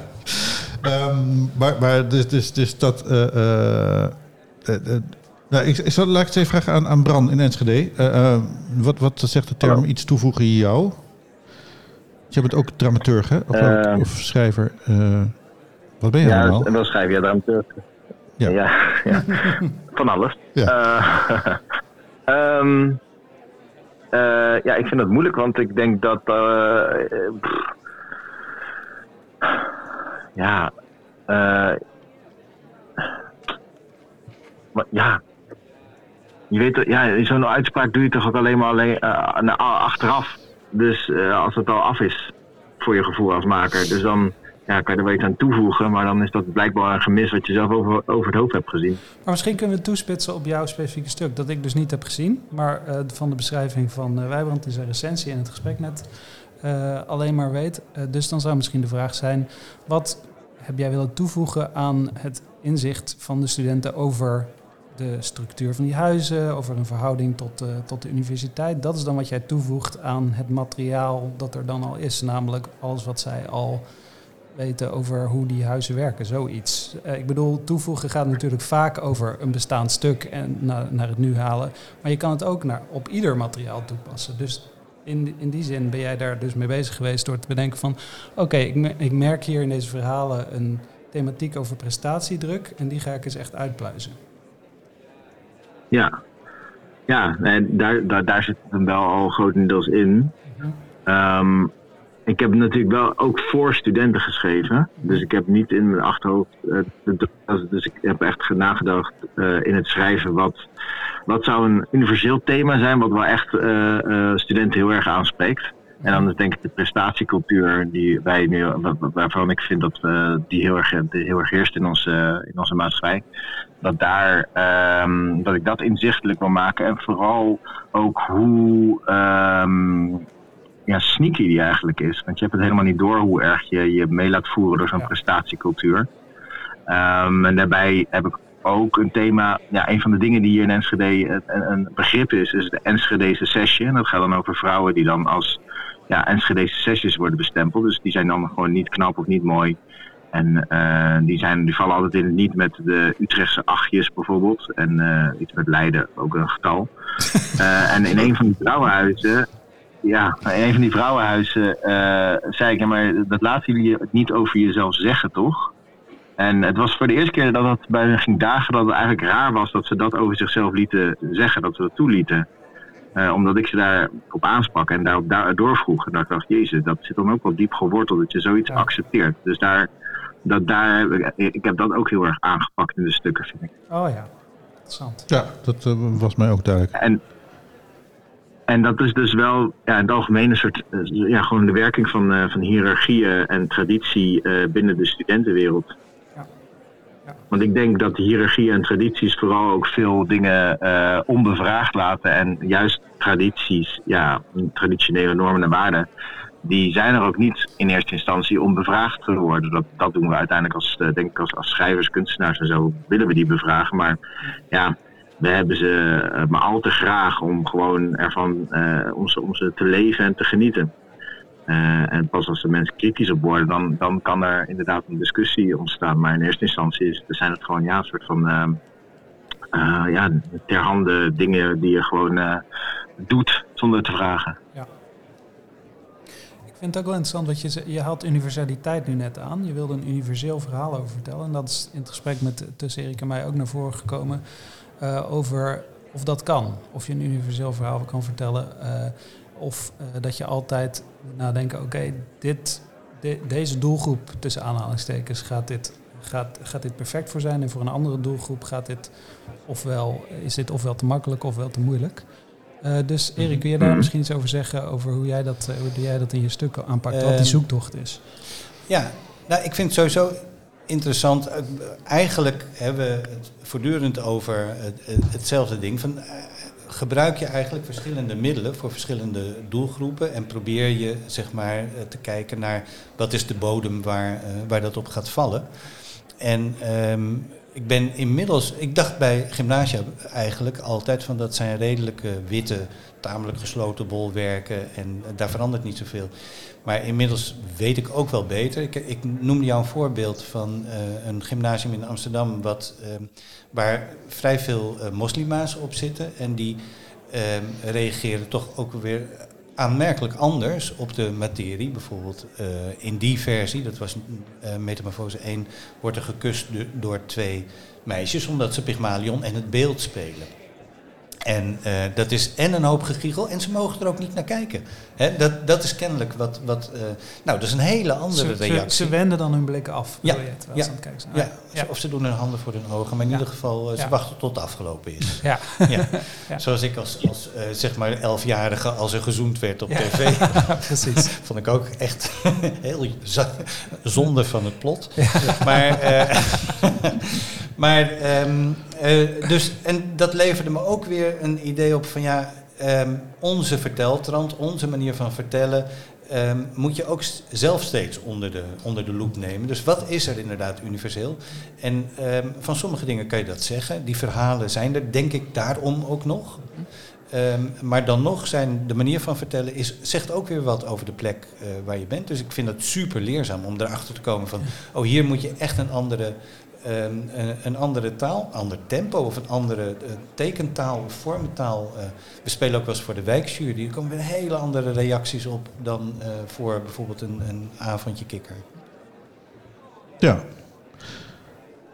Ehm, maar, maar dus, dus, dus dat. eh, eh, eh, nou, ik, ik zal, laat ik het even vragen aan, aan Bran in Enschede. Eh, wat, wat zegt de term Hallo. iets toevoegen jou? Je bent ook dramaturg, hè? Of, Eh. of schrijver. wat ben je Ja, allemaal? en wel schrijven, ja, dramateur. Ja. Ja, ja. van alles. Ja. Eh, ehm, eh, ja, ik vind dat moeilijk, want ik denk dat. ja. eh, maar ja. Je weet, ja, zo'n uitspraak doe je toch ook alleen maar alleen, eh, achteraf. Dus eh, als het al af is voor je gevoel als maker. Dus dan ja, kan je er wel iets aan toevoegen, maar dan is dat blijkbaar een gemis wat je zelf over, over het hoofd hebt gezien. Maar misschien kunnen we toespitsen op jouw specifieke stuk, dat ik dus niet heb gezien, maar eh, van de beschrijving van Wijbrand in zijn recensie en het gesprek net alleen maar weet. Dus dan zou misschien de vraag zijn, wat heb jij willen toevoegen aan het inzicht van de studenten over de structuur van die huizen, over een verhouding tot, eh, tot de universiteit? Dat is dan wat jij toevoegt aan het materiaal dat er dan al is, namelijk alles wat zij al weten over hoe die huizen werken, zoiets. Eh, ik bedoel, toevoegen gaat natuurlijk vaak over een bestaand stuk en naar, het nu halen. Maar je kan het ook naar, op ieder materiaal toepassen. Dus in, in die zin ben jij daar dus mee bezig geweest door te bedenken van... oké, ik, ik merk hier in deze verhalen een thematiek over prestatiedruk... en die ga ik eens echt uitpluizen. Ja, ja en daar, daar, daar zit het hem wel al grotendeels in. Ehm, ik heb natuurlijk wel ook voor studenten geschreven. Dus ik heb niet in mijn achterhoofd. de- dus ik heb echt nagedacht eh, in het schrijven. Wat, wat zou een universeel thema zijn. wat wel echt eh, studenten heel erg aanspreekt. En dan denk ik de prestatiecultuur die wij nu, wa- wa- waarvan ik vind dat we die heel erg, die heel erg heerst in onze, in onze maatschappij. Dat, daar, ehm, dat ik dat inzichtelijk wil maken. En vooral ook hoe ehm, ja, sneaky die eigenlijk is. Want je hebt het helemaal niet door hoe erg je je mee laat voeren door zo'n prestatiecultuur. Ehm, en daarbij heb ik ook een thema. Ja, een van de dingen die hier in Enschede een, een begrip is, is de Enschedese sessie. En dat gaat dan over vrouwen die dan als ja, Enschedese sessies worden bestempeld. Dus die zijn dan gewoon niet knap of niet mooi. En eh, die, zijn, die vallen altijd in het niet met de Utrechtse achtjes bijvoorbeeld. En eh, iets met Leiden, ook een getal. Eh, en in een van die vrouwenhuizen ja, in een van die vrouwenhuizen zei ik, ja, maar dat laten jullie het niet over jezelf zeggen, toch? En het was voor de eerste keer dat het bij hen ging dagen dat het eigenlijk raar was dat ze dat over zichzelf lieten zeggen, dat ze dat toelieten. Eh, omdat ik ze daar op aansprak en daarop daar doorvroeg. En dat ik dacht, jezus, dat zit dan ook wel diep geworteld dat je zoiets accepteert. Dus daar, dat, daar heb ik, heb dat ook heel erg aangepakt in de stukken, vind ik. Oh ja, interessant. Ja, dat eh, was mij ook duidelijk. En, en dat is dus wel ja, in het algemeen een soort, eh, ja, gewoon de werking van, eh, van hiërarchieën en traditie eh, binnen de studentenwereld. Want ik denk dat hiërarchie en tradities vooral ook veel dingen eh, onbevraagd laten. En juist tradities, ja, traditionele normen en waarden, die zijn er ook niet in eerste instantie om bevraagd te worden. Dat, dat doen we uiteindelijk als, eh, denk ik als, schrijvers, kunstenaars en zo, willen we die bevragen. Maar ja, we hebben ze eh, maar al te graag om gewoon ervan eh, om, ze, om ze te leven en te genieten. Eh, en pas als de mensen kritisch op worden, dan, dan kan er inderdaad een discussie ontstaan. Maar in eerste instantie is, zijn het gewoon ja, een soort van ja, ter hande dingen die je gewoon doet zonder te vragen. Ik vind het ook wel interessant, dat je, je haalt universaliteit nu net aan. Je wilde een universeel verhaal over vertellen. En dat is in het gesprek met, tussen Erik en mij ook naar voren gekomen. eh, over of dat kan. Of je een universeel verhaal kan vertellen. eh, of eh, dat je altijd moet nadenken, oké, dit, de- deze doelgroep tussen aanhalingstekens gaat dit, gaat, gaat dit perfect voor zijn. En voor een andere doelgroep gaat dit ofwel, is dit ofwel te makkelijk ofwel te moeilijk. Eh, dus Erik, kun je daar misschien iets over zeggen over hoe jij dat, eh, hoe jij dat in je stukken aanpakt, wat die Ehm, zoektocht is? Ja, nou, ik vind het sowieso interessant. Eh, Eigenlijk hebben we het voortdurend over het- het- hetzelfde ding. Van, gebruik je eigenlijk verschillende middelen voor verschillende doelgroepen en probeer je zeg maar, te kijken naar wat is de bodem waar, waar dat op gaat vallen. En ehm, ik ben inmiddels, ik dacht bij gymnasia eigenlijk altijd van dat zijn redelijke witte, tamelijk gesloten bolwerken en daar verandert niet zoveel. Maar inmiddels weet ik ook wel beter. Ik, ik noemde jou een voorbeeld van eh, een gymnasium in Amsterdam wat, ehm, waar vrij veel eh, moslima's op zitten en die reageren toch ook weer aanmerkelijk anders op de materie. Bijvoorbeeld eh, in die versie, dat was eh Metamorfose 1, wordt er gekust do- door twee meisjes omdat ze Pygmalion en het beeld spelen. En eh, dat is en een hoop gegiegel en ze mogen er ook niet naar kijken. Hè, dat, dat is kennelijk wat... wat eh, nou, dat is een hele andere Ze, reactie. ze, ze wenden dan hun blikken af, Ja, je, ja, ze aan het kijken zijn. ja. Ja. Of ze doen hun handen voor hun ogen, maar in ieder geval eh, ze Ja. wachten tot het afgelopen is. Ja. Ja. Ja. Zoals ik als, als zeg maar elfjarige als er gezoend werd op Ja. tv. Precies. Vond ik ook echt heel zonde van het plot. Maar, maar ehm, eh, dus, en dat leverde me ook weer een idee op van ja, ehm, onze verteltrand, onze manier van vertellen, ehm, moet je ook zelf steeds onder de, onder de loep nemen. Dus wat is er inderdaad universeel? En ehm, van sommige dingen kan je dat zeggen. Die verhalen zijn er, denk ik, daarom ook nog. Maar dan nog zijn de manier van vertellen is, zegt ook weer wat over de plek eh, waar je bent. Dus ik vind het super leerzaam om erachter te komen van, oh hier moet je echt een andere, een andere taal, ander tempo of een andere eh, tekentaal of vormentaal. eh. we spelen ook wel eens voor de wijkjury. Er komen weer hele andere reacties op dan eh, voor bijvoorbeeld een, een avondje kikker. Ja.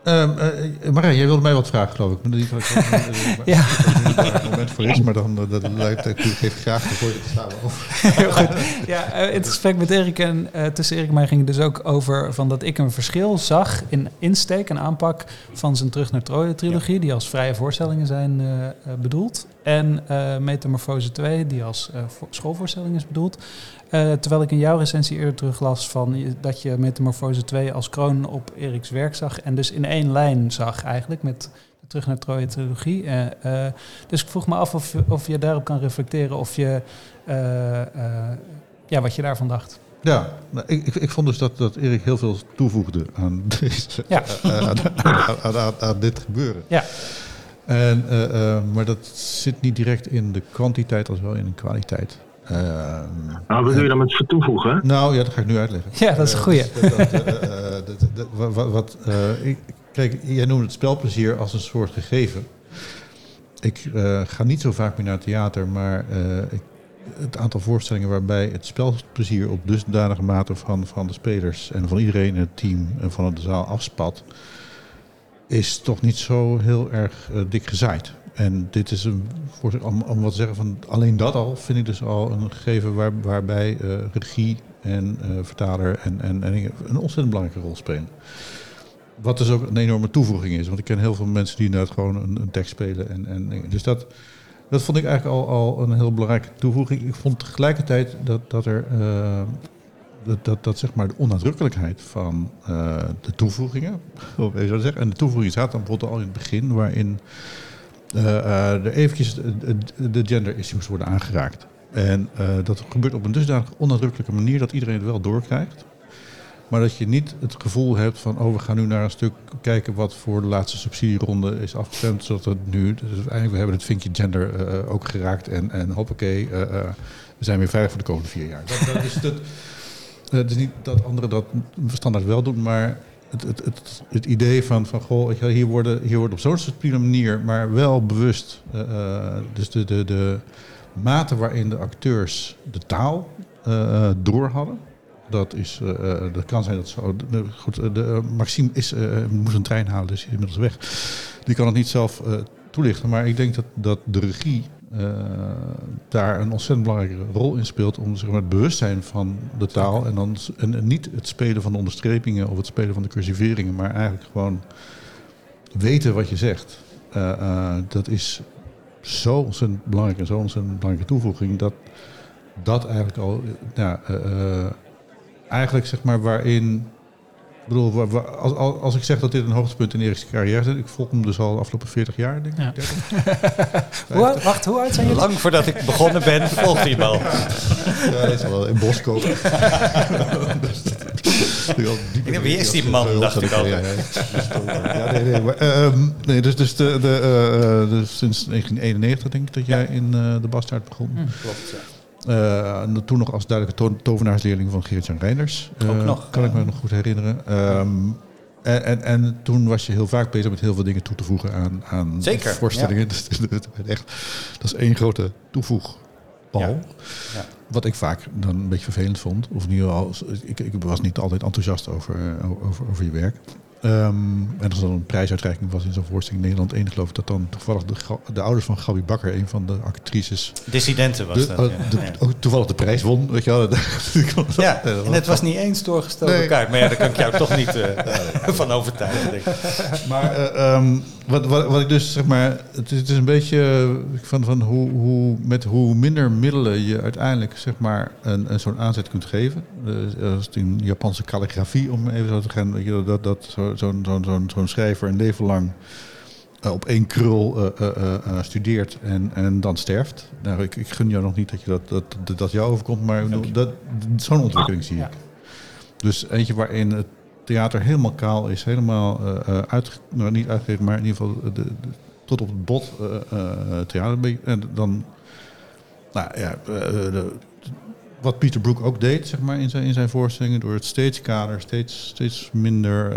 Ehm eh, Marijn, jij wilde mij wat vragen, geloof ik. Dat ik Ja. het moment voor is, maar dan eh, dat ik geef graag de voor te staan over. Heel goed. Ja, eh, in het gesprek met Erik en tussen Erik en mij ging het dus ook over van dat ik een verschil zag in insteek en aanpak van zijn Terug naar Troje trilogie, die als vrije voorstellingen zijn bedoeld. En Metamorfose 2, die als vo- schoolvoorstelling is bedoeld. Eh, terwijl ik in jouw recensie eerder teruglas van je- dat je Metamorfose 2 als kroon op Eriks werk zag. En dus in één lijn zag eigenlijk met de Terug naar Troje trilogie. Eh, eh, dus ik vroeg me af of, of je daarop kan reflecteren of je ja, wat je daarvan dacht. Ja, nou, ik, ik, ik vond dus dat, dat Erik heel veel toevoegde aan, deze, Ja. aan, aan, aan, aan- aan dit gebeuren. Ja. En, maar dat zit niet direct in de kwantiteit als wel in de kwaliteit. Ehm, Nou, wat doe je dan met toevoegen? Nou ja, dat ga ik nu uitleggen. Ja, dat is een Eh, goeie. wat- eh, ik- Kijk, jij noemde het spelplezier als een soort gegeven. Ik eh, ga niet zo vaak meer naar het theater, maar eh, ik, het aantal voorstellingen waarbij het spelplezier op dusdanige mate van, van de spelers en van iedereen in het team en van de zaal afspat, is toch niet zo heel erg dik gezaaid. En dit is een, om, om wat te zeggen van alleen dat al, vind ik dus al een gegeven waar, waarbij eh, regie en eh, vertaler en, en, en een ontzettend belangrijke rol spelen. Wat dus ook een enorme toevoeging is. Want ik ken heel veel mensen die inderdaad gewoon een, tekst spelen. En, en, dus dat, dat vond ik eigenlijk al, al een heel belangrijke toevoeging. Ik vond tegelijkertijd dat, dat er. eh, dat, dat, zeg maar de onnadrukkelijkheid van de toevoegingen. Om even zeggen. En de toevoeging staat dan bijvoorbeeld al in het begin, waarin er eventjes de, de- de gender issues worden aangeraakt. En eh, dat gebeurt op een dusdanig onnadrukkelijke manier dat iedereen het wel doorkrijgt. Maar dat je niet het gevoel hebt van, oh, we gaan nu naar een stuk kijken wat voor de laatste subsidieronde is afgestemd. Zodat het nu, dus eigenlijk we hebben het vinkje gender eh, ook geraakt en, en hoppakee, eh, eh, we zijn weer veilig voor de komende vier jaar. Dat, dat is, eh, het is niet dat anderen dat standaard wel doen, maar het, het, het, het idee van, van goh, hier hier wordt op zo'n subtiele manier, maar wel bewust, eh, eh, dus de, de, de mate waarin de acteurs de taal eh, eh, door hadden. Dat, is, dat kan zijn dat zo. de- goed, de, Maxime is, moest een trein halen, dus is inmiddels weg. Die kan het niet zelf toelichten. Maar ik denk dat, dat de regie daar een ontzettend belangrijke rol in speelt. Om zeg maar, het bewustzijn van de taal. En, dan, en, niet het spelen van de onderstrepingen of het spelen van de cursiveringen. Maar eigenlijk gewoon weten wat je zegt. Eh, eh, dat is zo ontzettend belangrijk en zo ontzettend belangrijke toevoeging. Dat dat eigenlijk al, eh, ja, eh, eh, eigenlijk zeg maar waarin. Ik bedoel, als, als, als ik zeg dat dit een hoogtepunt in Erik's carrière is, ik volg hem dus al de afgelopen 40 jaar, denk ik. Ja. 30. Hoe oud- wacht, hoe oud zijn jullie? Lang voordat ik begonnen ben, volgt hij hem al. Ja, dat is wel in Boskoop. Ik wie is die man, dacht ik al. Ja, nee, nee, maar, ehm, nee, dus, dus, de, de, eh, eh, dus sinds 1991 denk ik dat jij in eh, de Bastaard begon. Klopt, ja. Eh, en toen nog als duidelijke to tovenaarsleerling van Gerrit-Jan Reinders. Ook Eh, nog, Kan ik me nog goed herinneren. Ehm, en, en, en toen was je heel vaak bezig met heel veel dingen toe te voegen aan, aan Zeker, voorstellingen. Dus dat, is echt, dat is één grote toevoegbal. Ja. Ja. Wat ik vaak dan een beetje vervelend vond. Of in ieder geval, ik, ik was niet altijd enthousiast over, eh, over, over je werk. Ehm, en als er dan een prijsuitreiking was in zo'n voorstelling in Nederland 1, geloof ik dat dan toevallig de, ouders van Gabi Bakker, een van de actrices, Dissidenten was de- dat. oh, ja. de- Ja. ook toevallig de prijs won. Weet je wel. Ja, en het was niet eens doorgestoken Nee. kaart. Maar ja, daar kan ik jou toch niet eh, van overtuigen, denk ik. Maar eh, ehm, wat, wat, wat ik dus zeg maar, het is, het is een beetje eh, van, van hoe, hoe, met hoe minder middelen je uiteindelijk zeg maar een, een zo'n aanzet kunt geven. Dus in Japanse kalligrafie, om even zo te gaan, weet je, dat, dat zo- zo'n zo'n zo'n zo'n schrijver een leven lang eh, op één krul studeert en, en dan sterft. Nou, ik, ik gun jou nog niet dat je dat, dat, dat, dat jou overkomt, maar dat, zo'n ontwikkeling zie ik. Dus eentje waarin het theater helemaal kaal is, helemaal eh eh, uit, nou, niet uitgegeven, maar in ieder geval de, de- tot op het bot eh, theater. En dan, nou ja, de- wat Peter Brook ook deed, zeg maar, in zijn, in zijn voorstellingen, door het steeds kader, steeds, steeds minder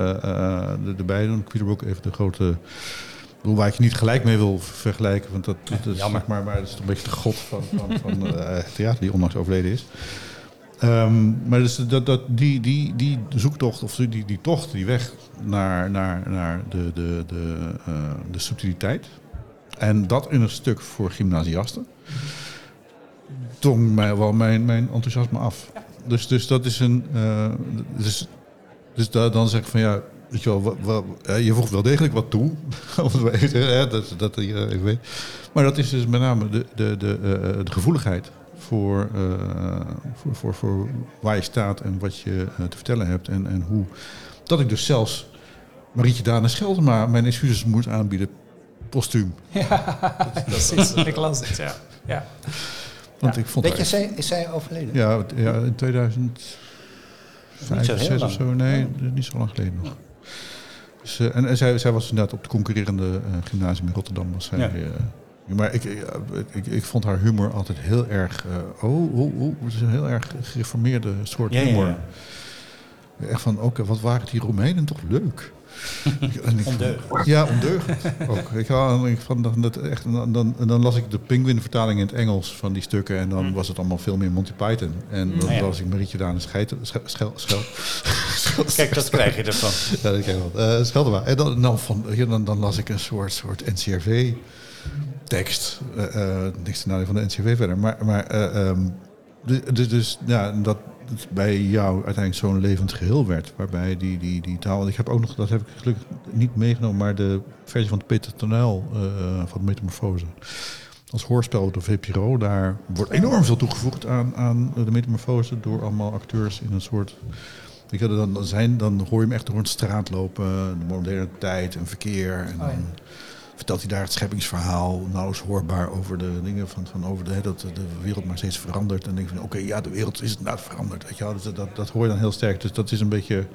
erbij doen. Peter Brook even de grote, waar ik je niet gelijk mee wil vergelijken, want dat, dat is, jammer. zeg maar, maar dat is toch een beetje de god van, van, van theater die onlangs overleden is. Ehm, maar dus dat, dat, die, die, die zoektocht, of die, die tocht, die weg naar, naar, naar de, de, de, eh, de subtiliteit. En dat in een stuk voor gymnasiasten. Tong mij wel mijn, mijn enthousiasme af. Dus, dus dat is een. eh, dus dus da- dan zeg ik van ja. Weet je, wel, wa- wa- eh, je voegt wel degelijk wat toe. Hè, dat, dat je even weet. Maar dat is dus met name de, de, de, eh, de gevoeligheid voor, eh, voor, voor, voor waar je staat en wat je eh, te vertellen hebt. En, en hoe. Dat ik dus zelfs Marietje Daan Scheldema mijn excuses moet aanbieden. Postuum. Ja, precies. Ik las het, ja. ja. Want ik vond Weet je, zij, is zij overleden? Ja, ja, in 2005 Niet zo of heel 6 of lang. zo. Nee, niet zo lang geleden nog. Dus, eh, en, en zij, zij was inderdaad op het concurrerende eh, gymnasium in Rotterdam. Was zij, Ja. Maar ik, ik, ik, ik vond haar humor altijd heel erg... eh, oh, oh, oh, het is een heel erg gereformeerde soort Ja, ja, humor. ja. Echt van, oké, wat waren die Romeinen toch leuk. En Ondeugend. Ja, ondeugend ook. Ik, ik vond dat, echt, en dan, dan, en dan las ik de Penguin-vertaling in het Engels van die stukken. En dan was het allemaal veel meer Monty Python. En dan Mm. Ja, ja. las ik Marietje Daan Scheiten, schel, schel, schel, Kijk, dat krijg je ervan. ja, dat krijg je wel. Eh. En dan, dan, van, ja, dan, dan las ik een soort, soort NCRV-tekst. Eh, eh, niks te nadeel van de NCRV verder. Maar, maar eh, ehm, dus, dus, dus ja, dat het bij jou uiteindelijk zo'n levend geheel werd. Waarbij die, die, die taal... Ik heb ook nog, dat heb ik gelukkig niet meegenomen, maar de versie van Peter Tonel eh, van Metamorfose. Als hoorspel door VPRO, daar wordt enorm veel toegevoegd aan, aan de metamorfose door allemaal acteurs in een soort Weet je, dan, dan, zijn, dan hoor je hem echt door een straat lopen, de moderne tijd en verkeer. En dan vertelt hij daar het scheppingsverhaal, nauwelijks hoorbaar over de dingen van, van over de, hè, dat de wereld maar steeds verandert. En denk van, oké, ja, de wereld is inderdaad veranderd. Weet je, wel. Dus dat, dat, dat hoor je dan heel sterk. Dus dat is een beetje,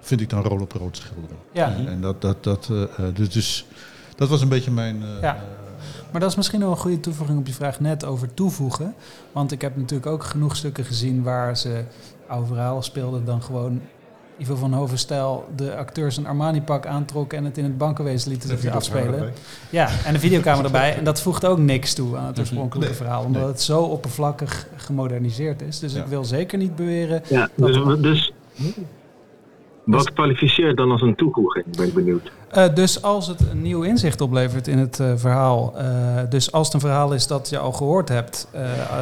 vind ik dan rood op rood schilderen. Ja. En dat, dat, dat, eh, eh, dus, dus dat was een beetje mijn... eh, Ja. Maar dat is misschien nog een goede toevoeging op je vraag net over toevoegen. Want ik heb natuurlijk ook genoeg stukken gezien waar ze oude verhalen speelden dan gewoon Ivo van Hovenstijl de acteurs een Armani-pak aantrokken en het in het bankenwezen lieten afspelen. Ja, en de videokamer erbij. En dat voegt ook niks toe aan het oorspronkelijke Nee. verhaal, omdat Nee. het zo oppervlakkig gemoderniseerd is. Dus Ja. ik wil zeker niet beweren. Ja, dat dus, dus wat kwalificeert dan als een toevoeging, ben ik benieuwd. Eh, dus als het een nieuw inzicht oplevert in het eh, verhaal, eh, dus als het een verhaal is dat je al gehoord hebt,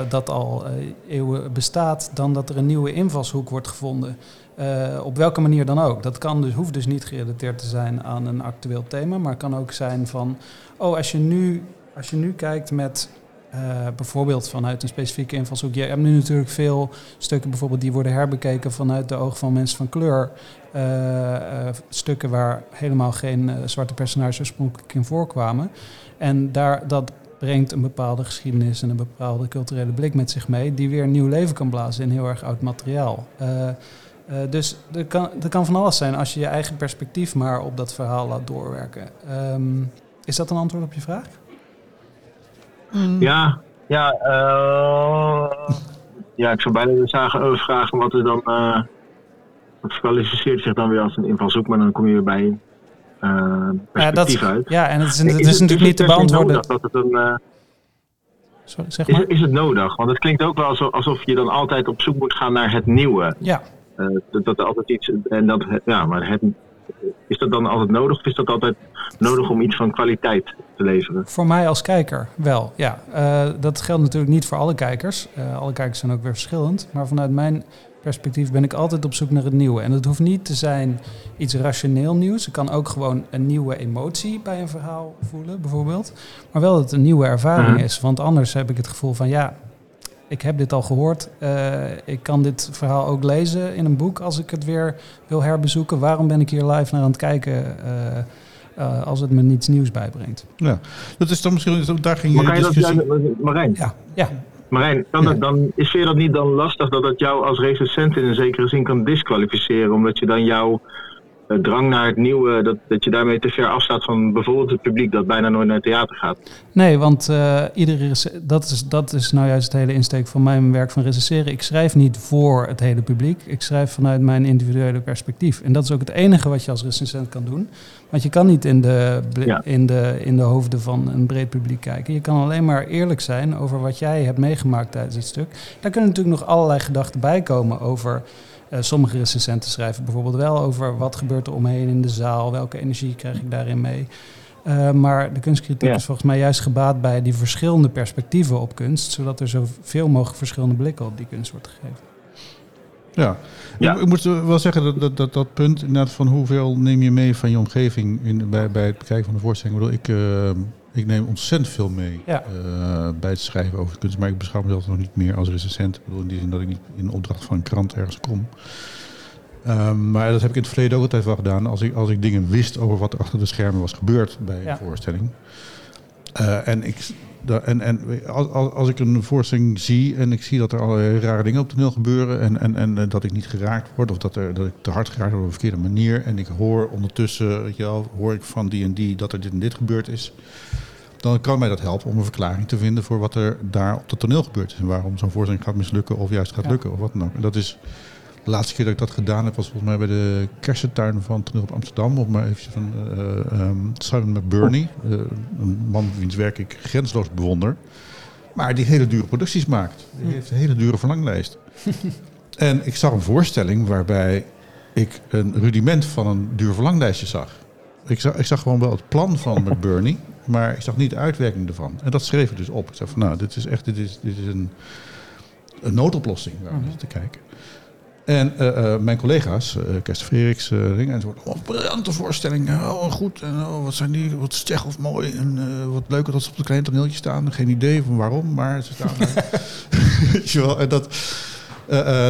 dat al eeuwen bestaat, dan dat er een nieuwe invalshoek wordt gevonden. Eh, op welke manier dan ook. Dat kan dus, hoeft dus niet gerelateerd te zijn aan een actueel thema, maar kan ook zijn van, oh, als je nu, als je nu kijkt met eh, bijvoorbeeld vanuit een specifieke invalshoek. Je hebt nu natuurlijk veel stukken bijvoorbeeld die worden herbekeken vanuit de ogen van mensen van kleur. Eh, stukken waar helemaal geen zwarte personages oorspronkelijk in voorkwamen. En daar, dat brengt een bepaalde geschiedenis en een bepaalde culturele blik met zich mee, die weer nieuw leven kan blazen in heel erg oud materiaal. Eh, eh, dus er kan, er kan van alles zijn als je je eigen perspectief maar op dat verhaal laat doorwerken. Ehm, is dat een antwoord op je vraag? Ja, ja, eh, ja, ik zou bijna de zagen vragen wat er dan. eh wat kwalificeert zich dan weer als een invalshoek, maar dan kom je weer bij eh Ja, perspectief dat, uit. ja, en het is, Is het is natuurlijk is niet te beantwoorden. nodig Dat het een, eh, Sorry, zeg is, maar. het- is het nodig? Want het klinkt ook wel alsof, alsof je dan altijd op zoek moet gaan naar het nieuwe. Ja, Eh, dat, dat er altijd iets. En dat, ja, maar het, is dat dan altijd nodig of is dat altijd nodig om iets van kwaliteit te leveren? Voor mij als kijker wel, ja. Eh, dat geldt natuurlijk niet voor alle kijkers. Eh, alle kijkers zijn ook weer verschillend. Maar vanuit mijn perspectief ben ik altijd op zoek naar het nieuwe. En dat hoeft niet te zijn iets rationeel nieuws. Het kan ook gewoon een nieuwe emotie bij een verhaal voelen, bijvoorbeeld. Maar wel dat het een nieuwe ervaring Mhm. is. Want anders heb ik het gevoel van ja, ik heb dit al gehoord. Eh, ik kan dit verhaal ook lezen in een boek als ik het weer wil herbezoeken. Waarom ben ik hier live naar aan het kijken eh, eh, als het me niets nieuws bijbrengt? Ja, dat is dan misschien, daar ging Maar je dat, discussie... ja, Marijn, Ja, ja. Marijn dat dan, is je dat niet dan lastig dat het jou als recensent in een zekere zin kan disqualificeren? Omdat je dan jouw drang naar het nieuwe, dat, dat je daarmee te ver afstaat van bijvoorbeeld het publiek dat bijna nooit naar het theater gaat? Nee, want eh, iedere dat, is, dat is nou juist het hele insteek van mijn werk van recenseren. Ik schrijf niet voor het hele publiek. Ik schrijf vanuit mijn individuele perspectief. En dat is ook het enige wat je als recensent kan doen. Want je kan niet in de, Ja. in de, in de hoofden van een breed publiek kijken. Je kan alleen maar eerlijk zijn over wat jij hebt meegemaakt tijdens het stuk. Daar kunnen natuurlijk nog allerlei gedachten bij komen over... eh, sommige recensenten schrijven bijvoorbeeld wel over wat gebeurt er omheen in de zaal, welke energie krijg ik daarin mee. Uh, maar de kunstkritiek Ja. is volgens mij juist gebaat bij die verschillende perspectieven op kunst, zodat er zoveel mogelijk verschillende blikken op die kunst wordt gegeven. Ja, Ja. Ik, ik moet wel zeggen dat dat, dat dat punt inderdaad van hoeveel neem je mee van je omgeving in, bij, bij het bekijken van de voorstelling. Ik, bedoel, ik, eh, ik neem ontzettend veel mee Ja. eh, bij het schrijven over kunst, maar ik beschouw mezelf nog niet meer als recensent. Ik bedoel, in die zin dat ik niet in opdracht van een krant ergens kom. Ehm, maar dat heb ik in het verleden ook altijd wel gedaan. Als ik, als ik dingen wist over wat er achter de schermen was gebeurd bij Ja. een voorstelling. Eh, en, ik, en, en als, als ik een voorstelling zie en ik zie dat er allerlei rare dingen op toneel gebeuren. En, en, en eh, dat ik niet geraakt word of dat, er, dat ik te hard geraakt word op een verkeerde manier. En ik hoor ondertussen, weet je wel, hoor ik van die en die dat er dit en dit gebeurd is. Dan kan mij dat helpen om een verklaring te vinden voor wat er daar op het toneel gebeurd is. En waarom zo'n voorstelling gaat mislukken of juist gaat Ja. lukken of wat dan ook. En dat is de laatste keer dat ik dat gedaan heb was volgens mij bij de kersentuin van Toneel op Amsterdam. Of maar even van eh, ehm, Simon McBurney. eh, een man wiens werk ik grensloos bewonder. Maar die hele dure producties maakt. Die heeft een hele dure verlanglijst. en ik zag een voorstelling waarbij ik een rudiment van een duur verlanglijstje zag. Ik zag, ik zag gewoon wel het plan van McBurney, maar ik zag niet de uitwerking ervan. En dat schreef ik dus op. Ik zei van nou, dit is echt dit is, dit is een, een noodoplossing waar we zitten kijken. En eh, eh, mijn collega's, uh, Kerst Frederiks, uh, en zo, oh, briljante voorstelling, oh, goed, en oh, wat zijn die, wat steg of mooi, en uh, wat leuk dat ze op het kleine toneeltje staan. Geen idee van waarom, maar ze staan daar. Weet je wel, en dat,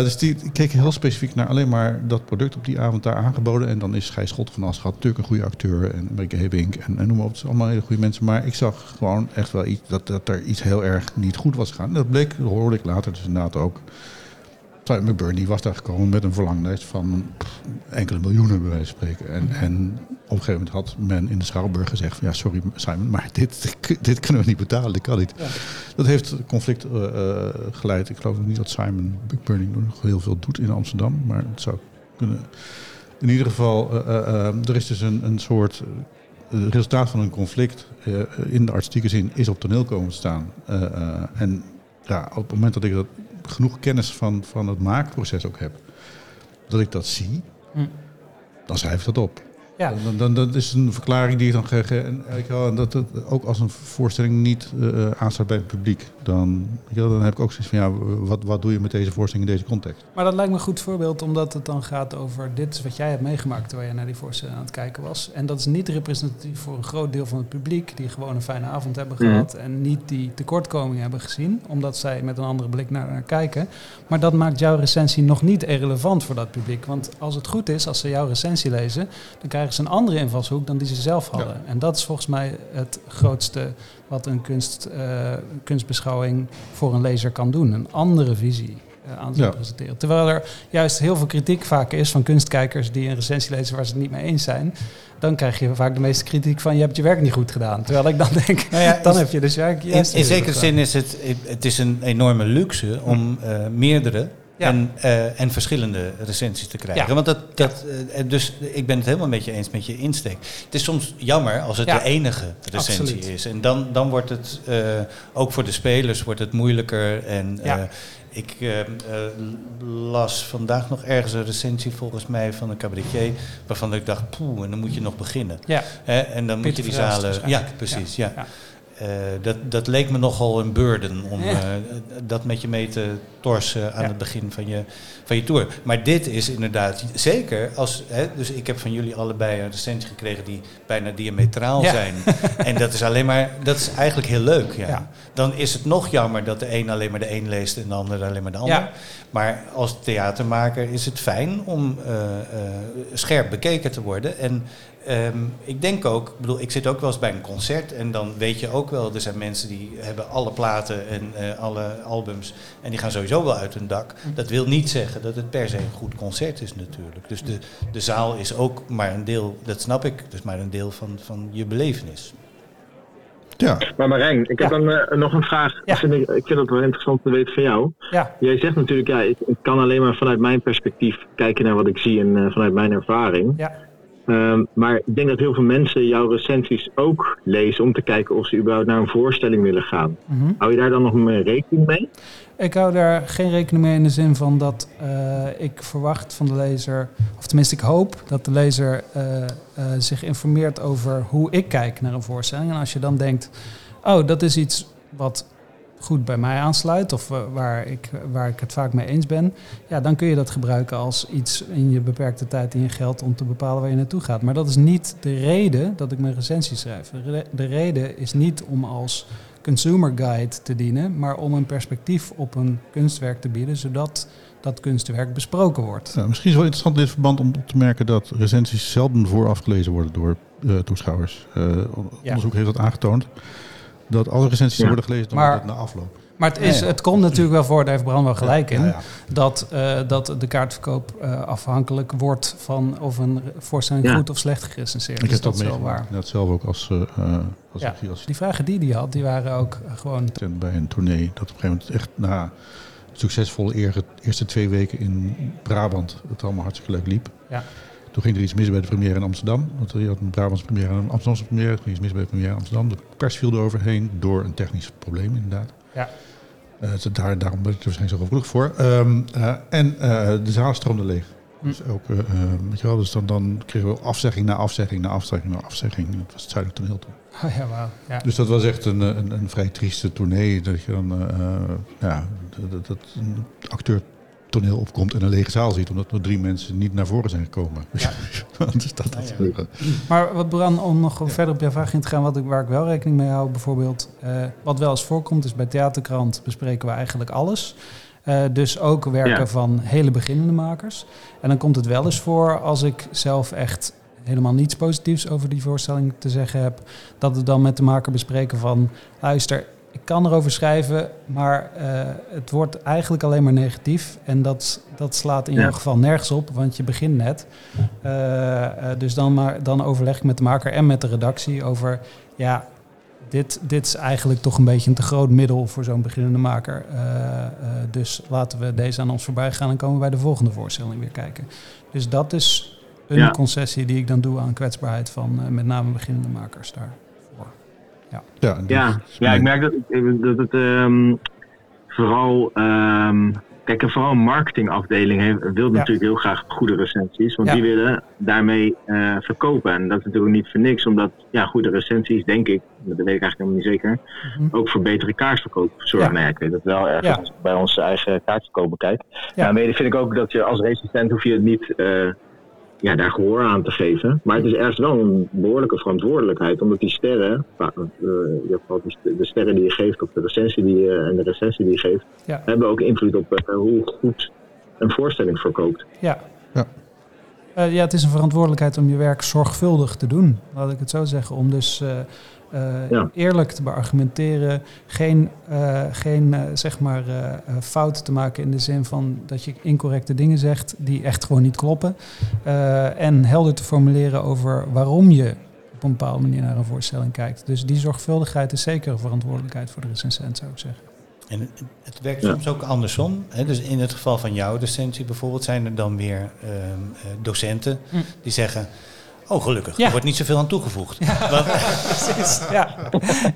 dus die ik keek heel specifiek naar alleen maar dat product op die avond daar aangeboden. En dan is Gijs Schot van Aschat natuurlijk een goede acteur, en Marieke Hebink, en, en noem maar op, het zijn allemaal hele goede mensen. Maar ik zag gewoon echt wel iets, dat, dat er iets heel erg niet goed was gegaan. Dat bleek, dat hoorde ik later dus inderdaad ook. Simon McBurney was daar gekomen met een verlanglijst van enkele miljoenen, bij wijze van spreken. En, en op een gegeven moment had men in de Schouwburg gezegd: van, Ja, sorry Simon, maar dit, dit kunnen we niet betalen, dit kan niet. Ja. Dat heeft conflict uh, uh, geleid. Ik geloof niet dat Simon McBurney nog heel veel doet in Amsterdam, maar het zou kunnen. In ieder geval, uh, er is dus een, een soort. Het resultaat van een conflict in de artistieke zin is op toneel komen te staan. en ja, op het moment dat ik dat genoeg kennis van, van het maakproces ook heb, dat ik dat zie, hm. dan schrijf ik dat op. Ja. Dan, dan, dat is een verklaring die ik dan geef. En, dat het ook als een voorstelling niet uh, aanstaat bij het publiek. Dan, dan heb ik ook zoiets van, ja, wat, wat doe je met deze voorstelling in deze context? Maar dat lijkt me een goed voorbeeld, omdat het dan gaat over dit is wat jij hebt meegemaakt terwijl je naar die voorstelling aan het kijken was. En dat is niet representatief voor een groot deel van het publiek die gewoon een fijne avond hebben Mhm. gehad en niet die tekortkomingen hebben gezien, omdat zij met een andere blik naar, naar kijken. Maar dat maakt jouw recensie nog niet irrelevant voor dat publiek. Want als het goed is, als ze jouw recensie lezen, dan krijgen een andere invalshoek dan die ze zelf hadden. Ja. En dat is volgens mij het grootste wat een kunst, uh, kunstbeschouwing voor een lezer kan doen. Een andere visie uh, aan te ja. presenteren. Terwijl er juist heel veel kritiek vaak is van kunstkijkers die een recensie lezen waar ze het niet mee eens zijn. Dan krijg je vaak de meeste kritiek van je hebt je werk niet goed gedaan. Terwijl ik dan denk, nou ja, dan is, heb je dus werk In, in zekere zin is het, het is een enorme luxe om uh, meerdere ja. En, uh, en verschillende recensies te krijgen. Ja. Want dat, dat, uh, dus ik ben het helemaal met je eens met je insteek. Het is soms jammer als het ja. de enige recensie Absoluut. is. En dan, dan wordt het, uh, ook voor de spelers, wordt het moeilijker. En Ik eh, eh, las vandaag nog ergens een recensie volgens mij van een cabaretier... waarvan ik dacht, poeh, en dan moet je nog beginnen. En dan moet je die zalen... Ja, precies, ja. Eh, dat, dat leek me nogal een burden om eh, dat met je mee te torsen aan Ja. het begin van je, van je tour. Maar dit is inderdaad, zeker als, hè, dus ik heb van jullie allebei een recensie gekregen die bijna diametraal Ja. zijn. en dat is alleen maar, dat is eigenlijk heel leuk. Ja. Ja. Dan is het nog jammer dat de een alleen maar de een leest en de ander alleen maar de ander. Maar als theatermaker is het fijn om eh, scherp bekeken te worden. En ehm, ik denk ook, ik bedoel, ik zit ook wel eens bij een concert en dan weet je ook wel, er zijn mensen die hebben alle platen en eh, alle albums en die gaan sowieso wel uit hun dak. Dat wil niet zeggen dat het per se een goed concert is natuurlijk. Dus de, de zaal is ook maar een deel, dat snap ik, dus maar een deel van, van je belevenis. Ja, Maar Marijn, ik heb dan eh, nog een vraag. Ja. Vind ik, ik vind het wel interessant te weten van jou. Ja. Jij zegt natuurlijk, ja, ik, ik kan alleen maar vanuit mijn perspectief kijken naar wat ik zie en eh, vanuit mijn ervaring. Ehm, maar ik denk dat heel veel mensen jouw recensies ook lezen om te kijken of ze überhaupt naar een voorstelling willen gaan. Mhm. Hou je daar dan nog rekening mee? Ik hou daar geen rekening mee in de zin van dat eh, ik verwacht van de lezer, of tenminste ik hoop dat de lezer eh, eh, zich informeert over hoe ik kijk naar een voorstelling. En als je dan denkt, oh dat is iets wat goed bij mij aansluit of eh, waar, ik, waar ik het vaak mee eens ben, ja, dan kun je dat gebruiken als iets in je beperkte tijd in je geld om te bepalen waar je naartoe gaat. Maar dat is niet de reden dat ik mijn recensie schrijf. De re- De reden is niet om als consumer guide te dienen, maar om een perspectief op een kunstwerk te bieden, zodat dat kunstwerk besproken wordt. Ja, misschien is het wel interessant in dit verband om op te merken dat recensies zelden vooraf gelezen worden door eh, toeschouwers. Eh, onderzoek heeft dat aangetoond. Dat alle recensies Ja. worden gelezen dan Maar- het na afloop. Maar het, is, Ja, ja. het komt natuurlijk wel voor, daar heeft Bram wel gelijk in, Ja, ja. Dat, eh, dat de kaartverkoop eh, afhankelijk wordt van of een voorstelling Ja. goed of slecht gerecenseerd Ik is. heb dat dat is wel waar. Inderdaad zelf ook als, eh, eh, als, Ja. als Die vragen die hij had, die waren ook gewoon... bij een tournee. Dat op een gegeven moment echt na succesvolle eer- eerste twee weken in Brabant het allemaal hartstikke leuk liep. Ja. Toen ging er iets mis bij de première in Amsterdam. Want je had een Brabantse première en een Amsterdamse première. Toen ging iets mis bij de première in Amsterdam. De pers viel eroverheen door een technisch probleem inderdaad. Ja. Eh, daar, daarom ben ik er waarschijnlijk zo gevoelig voor. Ehm, eh, en eh, de zaal stroomde leeg. Hm. Dus ook, weet je wel, dus dan, dan kregen we afzegging na afzegging na afzegging na afzegging. Dat was het zuidelijk toneel toen. Oh ja, wauw. Ja. Dus dat was echt een, een, een vrij trieste tournee. Dat je dan, ja, dat, dat- dat een acteur toneel opkomt en een lege zaal ziet, omdat er drie mensen niet naar voren zijn gekomen. dus dat, dat, Maar wat Bran, om nog verder op jouw vraag in te gaan, wat ik, waar ik wel rekening mee hou, bijvoorbeeld, eh, wat wel eens voorkomt, is bij Theaterkrant bespreken we eigenlijk alles. Eh, dus ook werken Ja. van hele beginnende makers. En dan komt het wel eens voor als ik zelf echt helemaal niets positiefs over die voorstelling te zeggen heb, dat we dan met de maker bespreken van, luister, kan erover schrijven, maar eh, het wordt eigenlijk alleen maar negatief. En dat, dat slaat in Ja. jouw geval nergens op, want je begint net. Eh, eh, dus dan, maar, dan overleg ik met de maker en met de redactie over... ja, dit, dit is eigenlijk toch een beetje een te groot middel voor zo'n beginnende maker. Dus laten we deze aan ons voorbij gaan en komen we bij de volgende voorstelling weer kijken. Dus dat is een Ja. concessie die ik dan doe aan kwetsbaarheid van met name beginnende makers daarvoor. Ja. Ja, Ja, ik merk dat, dat het ehm, vooral. ehm, kijk, en vooral een marketingafdeling heeft, wil natuurlijk heel graag goede recensies. Want Ja. die willen daarmee eh, verkopen. En dat is natuurlijk niet voor niks, omdat ja, goede recensies, denk ik, dat weet ik eigenlijk helemaal niet zeker, Mhm. ook voor betere kaartverkoop zorgen. Ja. Ik weet dat wel als ik bij onze eigen kaartverkoop bekijk. Ja. Daarmee vind ik ook dat je als resistent hoef je het niet. eh, ja, daar gehoor aan te geven. Maar het is ergens wel een behoorlijke verantwoordelijkheid. Omdat die sterren, eh, die st- de sterren die je geeft, of de recensie die je, en de recensie die je geeft, Ja. hebben ook invloed op eh, hoe goed een voorstelling verkoopt. Ja. Ja. Eh, ja, het is een verantwoordelijkheid om je werk zorgvuldig te doen, laat ik het zo zeggen. Om dus Ja. eerlijk te beargumenteren, geen, eh, geen eh, zeg maar, eh, eh, fout te maken in de zin van dat je incorrecte dingen zegt die echt gewoon niet kloppen. Eh, en helder te formuleren over waarom je op een bepaalde manier naar een voorstelling kijkt. Dus die zorgvuldigheid is zeker een verantwoordelijkheid voor de recensent, zou ik zeggen. En het, werkt Ja. soms ook andersom. Hè? Dus in het geval van jouw docentie bijvoorbeeld zijn er dan weer ehm, eh, docenten Hm. die zeggen... Oh, gelukkig. Ja. Er wordt niet zoveel aan toegevoegd. Want, Precies. Ja.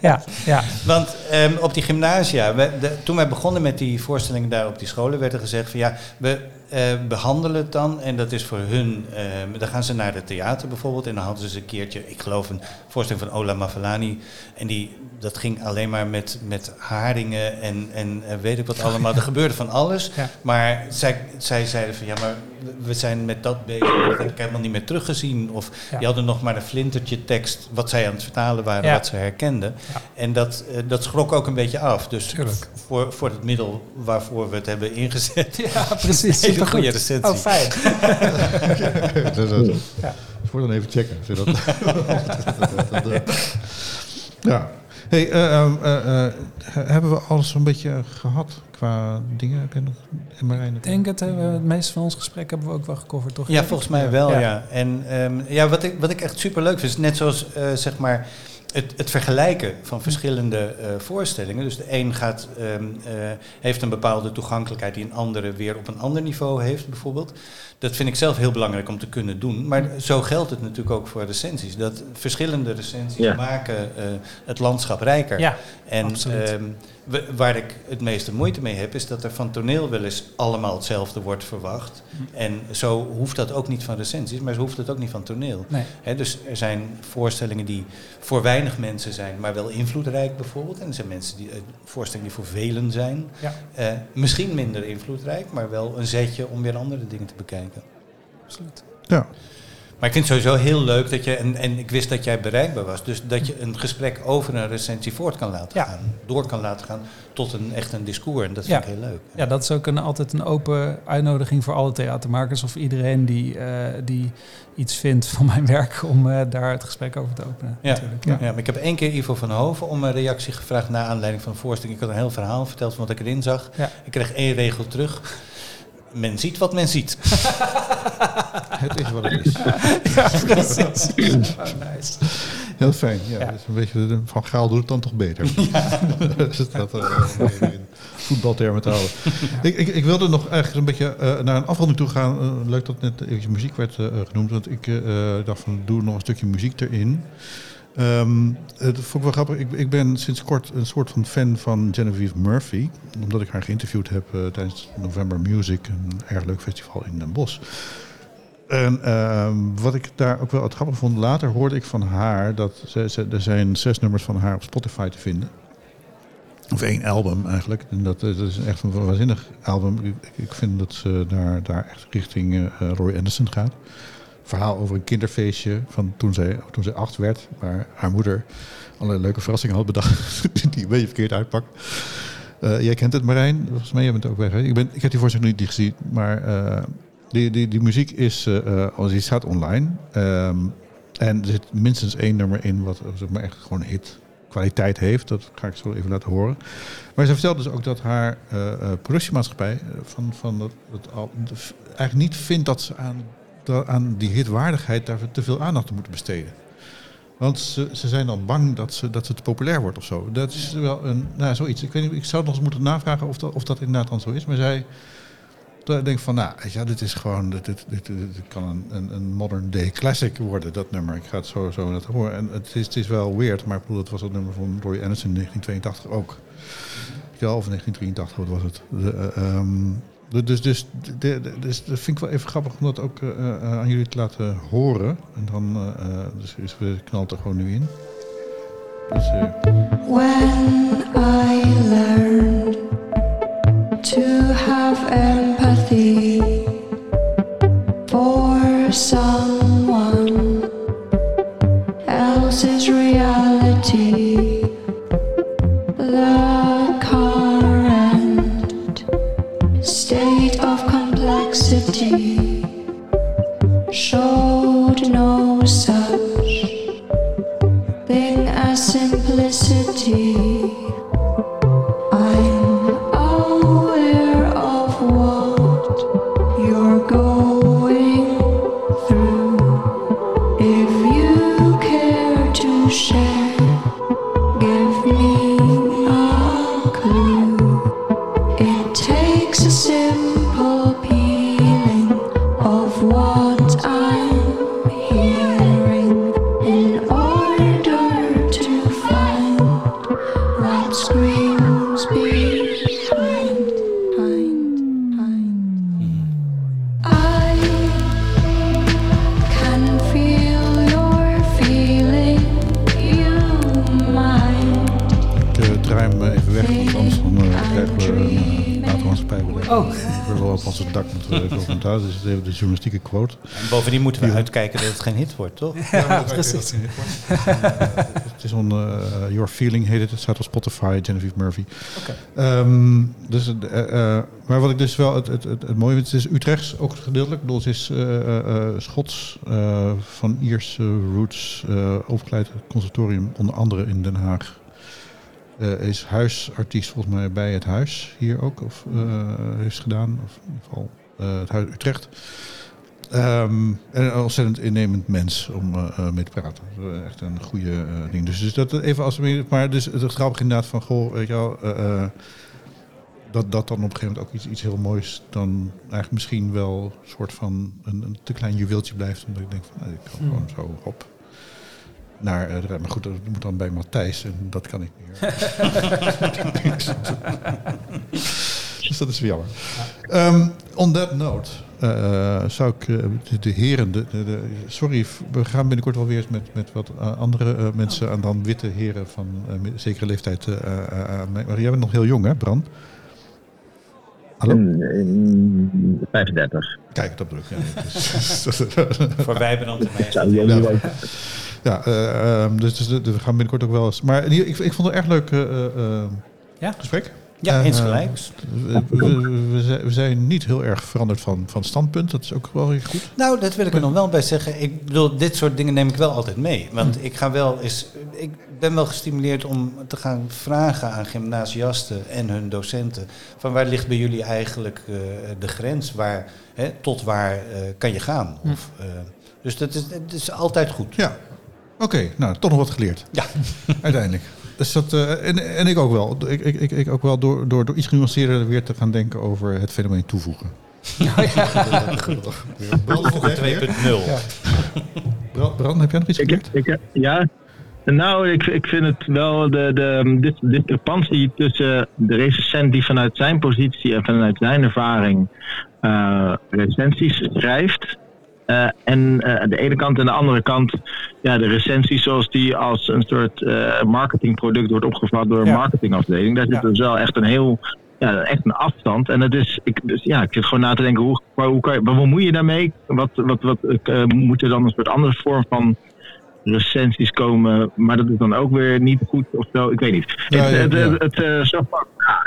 Ja. Ja. want ehm, op die gymnasia, we, de- toen wij begonnen met die voorstellingen daar op die scholen, werd er gezegd van ja, we eh, behandelen het dan. En dat is voor hun, ehm, dan gaan ze naar het theater bijvoorbeeld. En dan hadden ze een keertje, ik geloof, een voorstelling van Ola Mavalani. En die, dat ging alleen maar met, met haringen en, en eh, weet ik wat allemaal. Er gebeurde van alles. Ja. Maar zij, zij zeiden van ja, maar we zijn met dat bezig. Dat heb ik helemaal niet meer teruggezien. Of Ja. die hadden nog maar een flintertje tekst wat zij aan het vertalen waren, Ja. wat ze herkenden. En dat, eh, dat schrok ook een beetje af. Dus Tuurlijk. voor, voor het middel waarvoor we het hebben ingezet. Ja, precies. Supergoed. goede recensie. Oh, fijn. dat, dat, Ja. Voor dan even checken. zodat- dat- dat- ja. Hey, eh, eh, eh, hebben we alles een beetje gehad qua dingen? Heb je nog, Marijn, Ik denk het, hebben we het meeste van ons gesprek hebben we ook wel gecoverd, toch? Ja, volgens mij wel, ja. Ja. En ehm, ja, wat, ik, wat ik echt super leuk vind, is net zoals eh, zeg maar het, het vergelijken van verschillende eh, voorstellingen. Dus de een gaat, ehm, eh, heeft een bepaalde toegankelijkheid die een andere weer op een ander niveau heeft, bijvoorbeeld. Dat vind ik zelf heel belangrijk om te kunnen doen. Maar zo geldt het natuurlijk ook voor recensies. Dat verschillende recensies Ja. maken eh, het landschap rijker. Ja, En absoluut. ehm, waar ik het meeste moeite mee heb, is dat er van toneel wel eens allemaal hetzelfde wordt verwacht. Hm. En zo hoeft dat ook niet van recensies, maar zo hoeft het ook niet van toneel. Nee. Dus er zijn voorstellingen die voor weinig mensen zijn, maar wel invloedrijk bijvoorbeeld. En er zijn mensen die, eh, voorstellingen die voor velen zijn. Ja. Eh, misschien minder invloedrijk, maar wel een zetje om weer andere dingen te bekijken. Absoluut. Ja. Maar ik vind het sowieso heel leuk dat je, en, en ik wist dat jij bereikbaar was, dus dat je een gesprek over een recensie voort kan laten Ja. gaan. Door kan laten gaan tot een echt een discours. En dat Ja. vind ik heel leuk. Ja, dat is ook een, altijd een open uitnodiging voor alle theatermakers of iedereen die, eh, die iets vindt van mijn werk om eh, daar het gesprek over te openen. Ja. natuurlijk. Ja. maar ik heb één keer Ivo van Hoven om een reactie gevraagd naar aanleiding van een voorstelling. Ik had een heel verhaal verteld van wat ik erin zag. Ja. Ik kreeg één regel terug. Men ziet wat men ziet. Het is wat het is. Ja, precies. Oh, nice. Heel fijn. Ja, Ja. Een beetje, van Gaal doet het dan toch beter. Dus dat eh, in voetbaltermen te houden. Ik, ik, ik wilde nog eigenlijk een beetje eh, naar een afronding toe gaan. Eh, leuk dat net even muziek werd eh, genoemd. Want ik eh, dacht van doe nog een stukje muziek erin. Ehm het vond ik wel grappig. Ik, ik ben sinds kort een soort van fan van Genevieve Murphy. Omdat ik haar geïnterviewd heb eh, tijdens November Music. Een erg leuk festival in Den Bosch. En ehm, wat ik daar ook wel het grappig vond, later hoorde ik van haar dat ze, er zijn zes nummers van haar op Spotify te vinden. Of één album eigenlijk. En dat, eh, dat is echt een waanzinnig album. Ik, ik vind dat ze daar, daar echt richting eh, eh, Roy Anderson gaat. Verhaal over een kinderfeestje van toen zij, toen zij acht werd. Waar haar moeder allerlei leuke verrassingen had bedacht. die een beetje verkeerd uitpakt. Eh, jij kent het Marijn, volgens mij jij bent ook bij geweest. Ik, ben, ik heb die voorstelling niet gezien, maar eh, die, die, die muziek is, eh, als die staat online. Ehm, en er zit minstens één nummer in wat zeg maar, echt gewoon hit kwaliteit heeft. Dat ga ik zo even laten horen. Maar ze vertelde dus ook dat haar eh, productiemaatschappij van, van dat, eigenlijk niet vindt dat ze aan, dat, aan die hitwaardigheid daar te veel aandacht aan moeten besteden. Want ze, ze zijn dan bang dat, ze, dat het te populair wordt of zo. Dat is wel een, nou, zoiets. Ik, weet niet, ik zou nog eens moeten navragen of dat, of dat inderdaad dan zo is. Maar zij toen denk ik van, nou, wel, dit is gewoon, dit, dit, dit, dit kan een, een, een modern day classic worden, dat nummer. Ik ga het zo, zo horen. En het is, het is wel weird, maar ik bedoel, het was het nummer van Roy Anderson in 1982 ook. Ja, of 1983, wat was het? De, eh, ehm, dus, dus, dus dat vind ik wel even grappig om dat ook eh, eh, aan jullie te laten horen. En dan eh, dus we knalt er gewoon nu in. Dus, eh, When I to have empathy for someone onthouden. Dus even de journalistieke quote. En bovendien moeten we uitkijken dat het geen hit wordt, toch? Ja, precies. Het is on eh, Your Feeling heet het. Het staat op Spotify, Genevieve Murphy. Oké. Ehm, dus, eh, eh, maar wat ik dus wel het, het, het, het mooie vind, het is Utrechts ook gedeeltelijk. Ik bedoel, het is eh, eh, eh, Schots eh, van Ierse roots, eh opgeleid conservatorium, onder andere in Den Haag. Eh, is huisartiest volgens mij bij het huis hier ook, of eh, heeft gedaan, of in ieder geval het huis Utrecht. Ehm, en een ontzettend innemend mens om eh, eh, mee te praten. Eh, Echt een goede eh, ding. Dus, dus dat even als maar dus het grappig inderdaad van goh, weet je wel, eh, eh, dat dat dan op een gegeven moment ook iets, iets heel moois dan eigenlijk misschien wel een soort van een, een te klein juweeltje blijft. Omdat ik denk van, nou, ik kan Hmm. gewoon zo op naar eh, de rij. Maar goed, dat moet dan bij Matthijs en dat kan ik niet meer. dus dat is weer jammer. Ehm, on that note eh, zou ik eh, de, de heren, de, de- de- sorry, we gaan binnenkort alweer eens met, met wat eh, andere eh, mensen aan dan witte heren van eh, zekere leeftijd. eh, eh, eh, aan maar jij bent nog heel jong, hè, Bran? Hallo? 35. Kijk, dat bedoel ik. Ja, Voor dan Zou jij niet weten. Ja, eh, ehm, dus, dus, dus we gaan binnenkort ook wel eens. Maar ik, ik vond het een erg leuk eh, eh, eh, Ja? gesprek. Ja, Eh, insgelijks. we, we- we zijn- niet heel erg veranderd van, van standpunt. Dat is ook wel weer goed. Nou, dat wil ik er nog wel bij zeggen. Ik bedoel, dit soort dingen neem ik wel altijd mee. Hm. Want ik ga wel eens. Ik ben wel gestimuleerd om te gaan vragen aan gymnasiasten en hun docenten. Van waar ligt bij jullie eigenlijk eh, de grens? Waar, hè, tot waar eh, kan je gaan? Hm. Of, dus dat is, dat is altijd goed. Ja. Oké, nou, toch nog wat geleerd. Ja. Uiteindelijk. Dus dat, eh, en, en ik ook wel. Ik, ik, ik, ik ook wel door, door, door iets genuanceerder weer te gaan denken over het fenomeen toevoegen. Toevoegen 2.0. Ja. Brand, Brand, heb jij nog iets Ik, geleerd? ik, ja, nou, ik, ik vind het wel de, de dis- discrepantie tussen de recensent die vanuit zijn positie en vanuit zijn ervaring eh, recensies schrijft. Eh, en eh, de ene kant en de andere kant, ja, de recensies zoals die als een soort eh, marketingproduct wordt opgevat door een Ja. marketingafdeling. Daar zit dus wel echt een heel, ja, echt een afstand. En het is, ik, dus, ja, ik zit gewoon na te denken, hoe, maar hoe kan je, wat bemoei je daarmee? Wat, wat, wat eh, moet er dan een soort andere vorm van recensies komen, maar dat is dan ook weer niet goed of zo. Ik weet niet. Ja, het, ja, het, ja. het, het, eh, zo van,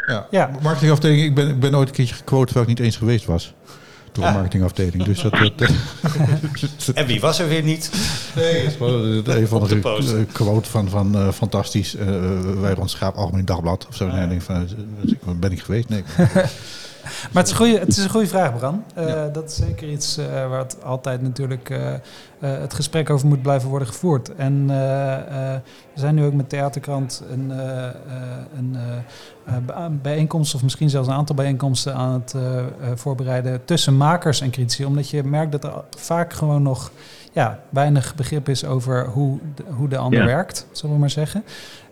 Ja. Ja. Marketingafdeling, ik ben, ik ben ooit een keertje gequote terwijl ik niet eens geweest was. Door een Ah. marketingafdeling. Dus dat, dat, En wie was er weer niet? Nee, is wel een van de de eh, quote van, van eh, fantastisch. eh wij rond Schaap Algemeen Dagblad of zo. Ik denk van, eh, ben ik geweest? Nee. Maar het is, goeie, het is een goede vraag, Bran. Eh, Dat is zeker iets eh, waar het altijd natuurlijk eh, het gesprek over moet blijven worden gevoerd. En we zijn nu ook met Theaterkrant een, een bij- bijeenkomst, of misschien zelfs een aantal bijeenkomsten aan het voorbereiden tussen makers en critici. Omdat je merkt dat er vaak gewoon nog ja, weinig begrip is over hoe de, hoe de ander Ja. werkt, zullen we maar zeggen.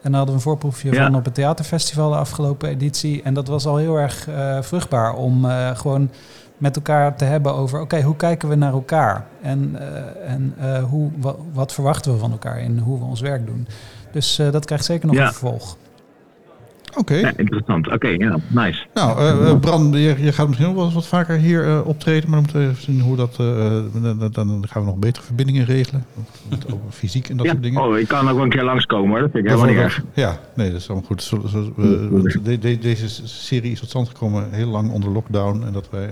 En dan hadden we een voorproefje Ja. van op het theaterfestival de afgelopen editie. En dat was al heel erg eh, vruchtbaar om eh, gewoon met elkaar te hebben over... oké, hoe kijken we naar elkaar? En, eh, en hoe, wa- wat verwachten we van elkaar in hoe we ons werk doen? Dus dat krijgt zeker nog Ja. een vervolg. Oké. interessant. Oké, ja, nice. Nou, eh, eh, Bran, je, je gaat misschien wel eens wat vaker hier eh, optreden. Maar dan moeten we even zien hoe dat... dan, dan gaan we nog betere verbindingen regelen. Over fysiek en dat Ja, soort dingen. oh, ik kan ook wel een keer langskomen hoor. Dat vind ik helemaal niet erg. Ja, nee, dat is allemaal goed. Zo, zo, we- de- de- deze serie is tot stand gekomen heel lang onder lockdown. En dat, wij,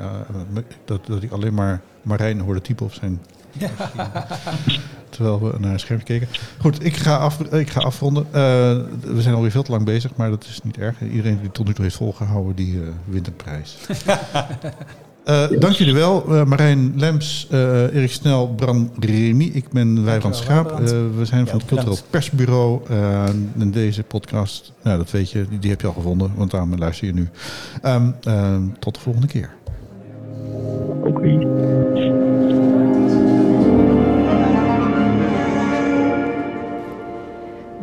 dat, dat ik alleen maar Marijn hoorde typen op zijn... Terwijl we naar een scherm keken. Goed, ik ga, af, ik ga afronden. Eh, we zijn alweer veel te lang bezig, maar dat is niet erg. Iedereen die tot nu toe heeft volgehouden, die eh, wint een prijs. Eh, dank jullie wel. Eh, Marijn Lems, eh, Erik Snel, Bram Remy. Ik ben Wijbrand Schaap. Eh, we zijn van het Cultureel. Persbureau. En deze podcast, nou, dat weet je, die, die heb je al gevonden, want daarom luister je nu. Ehm, eh, tot de volgende keer. Oké.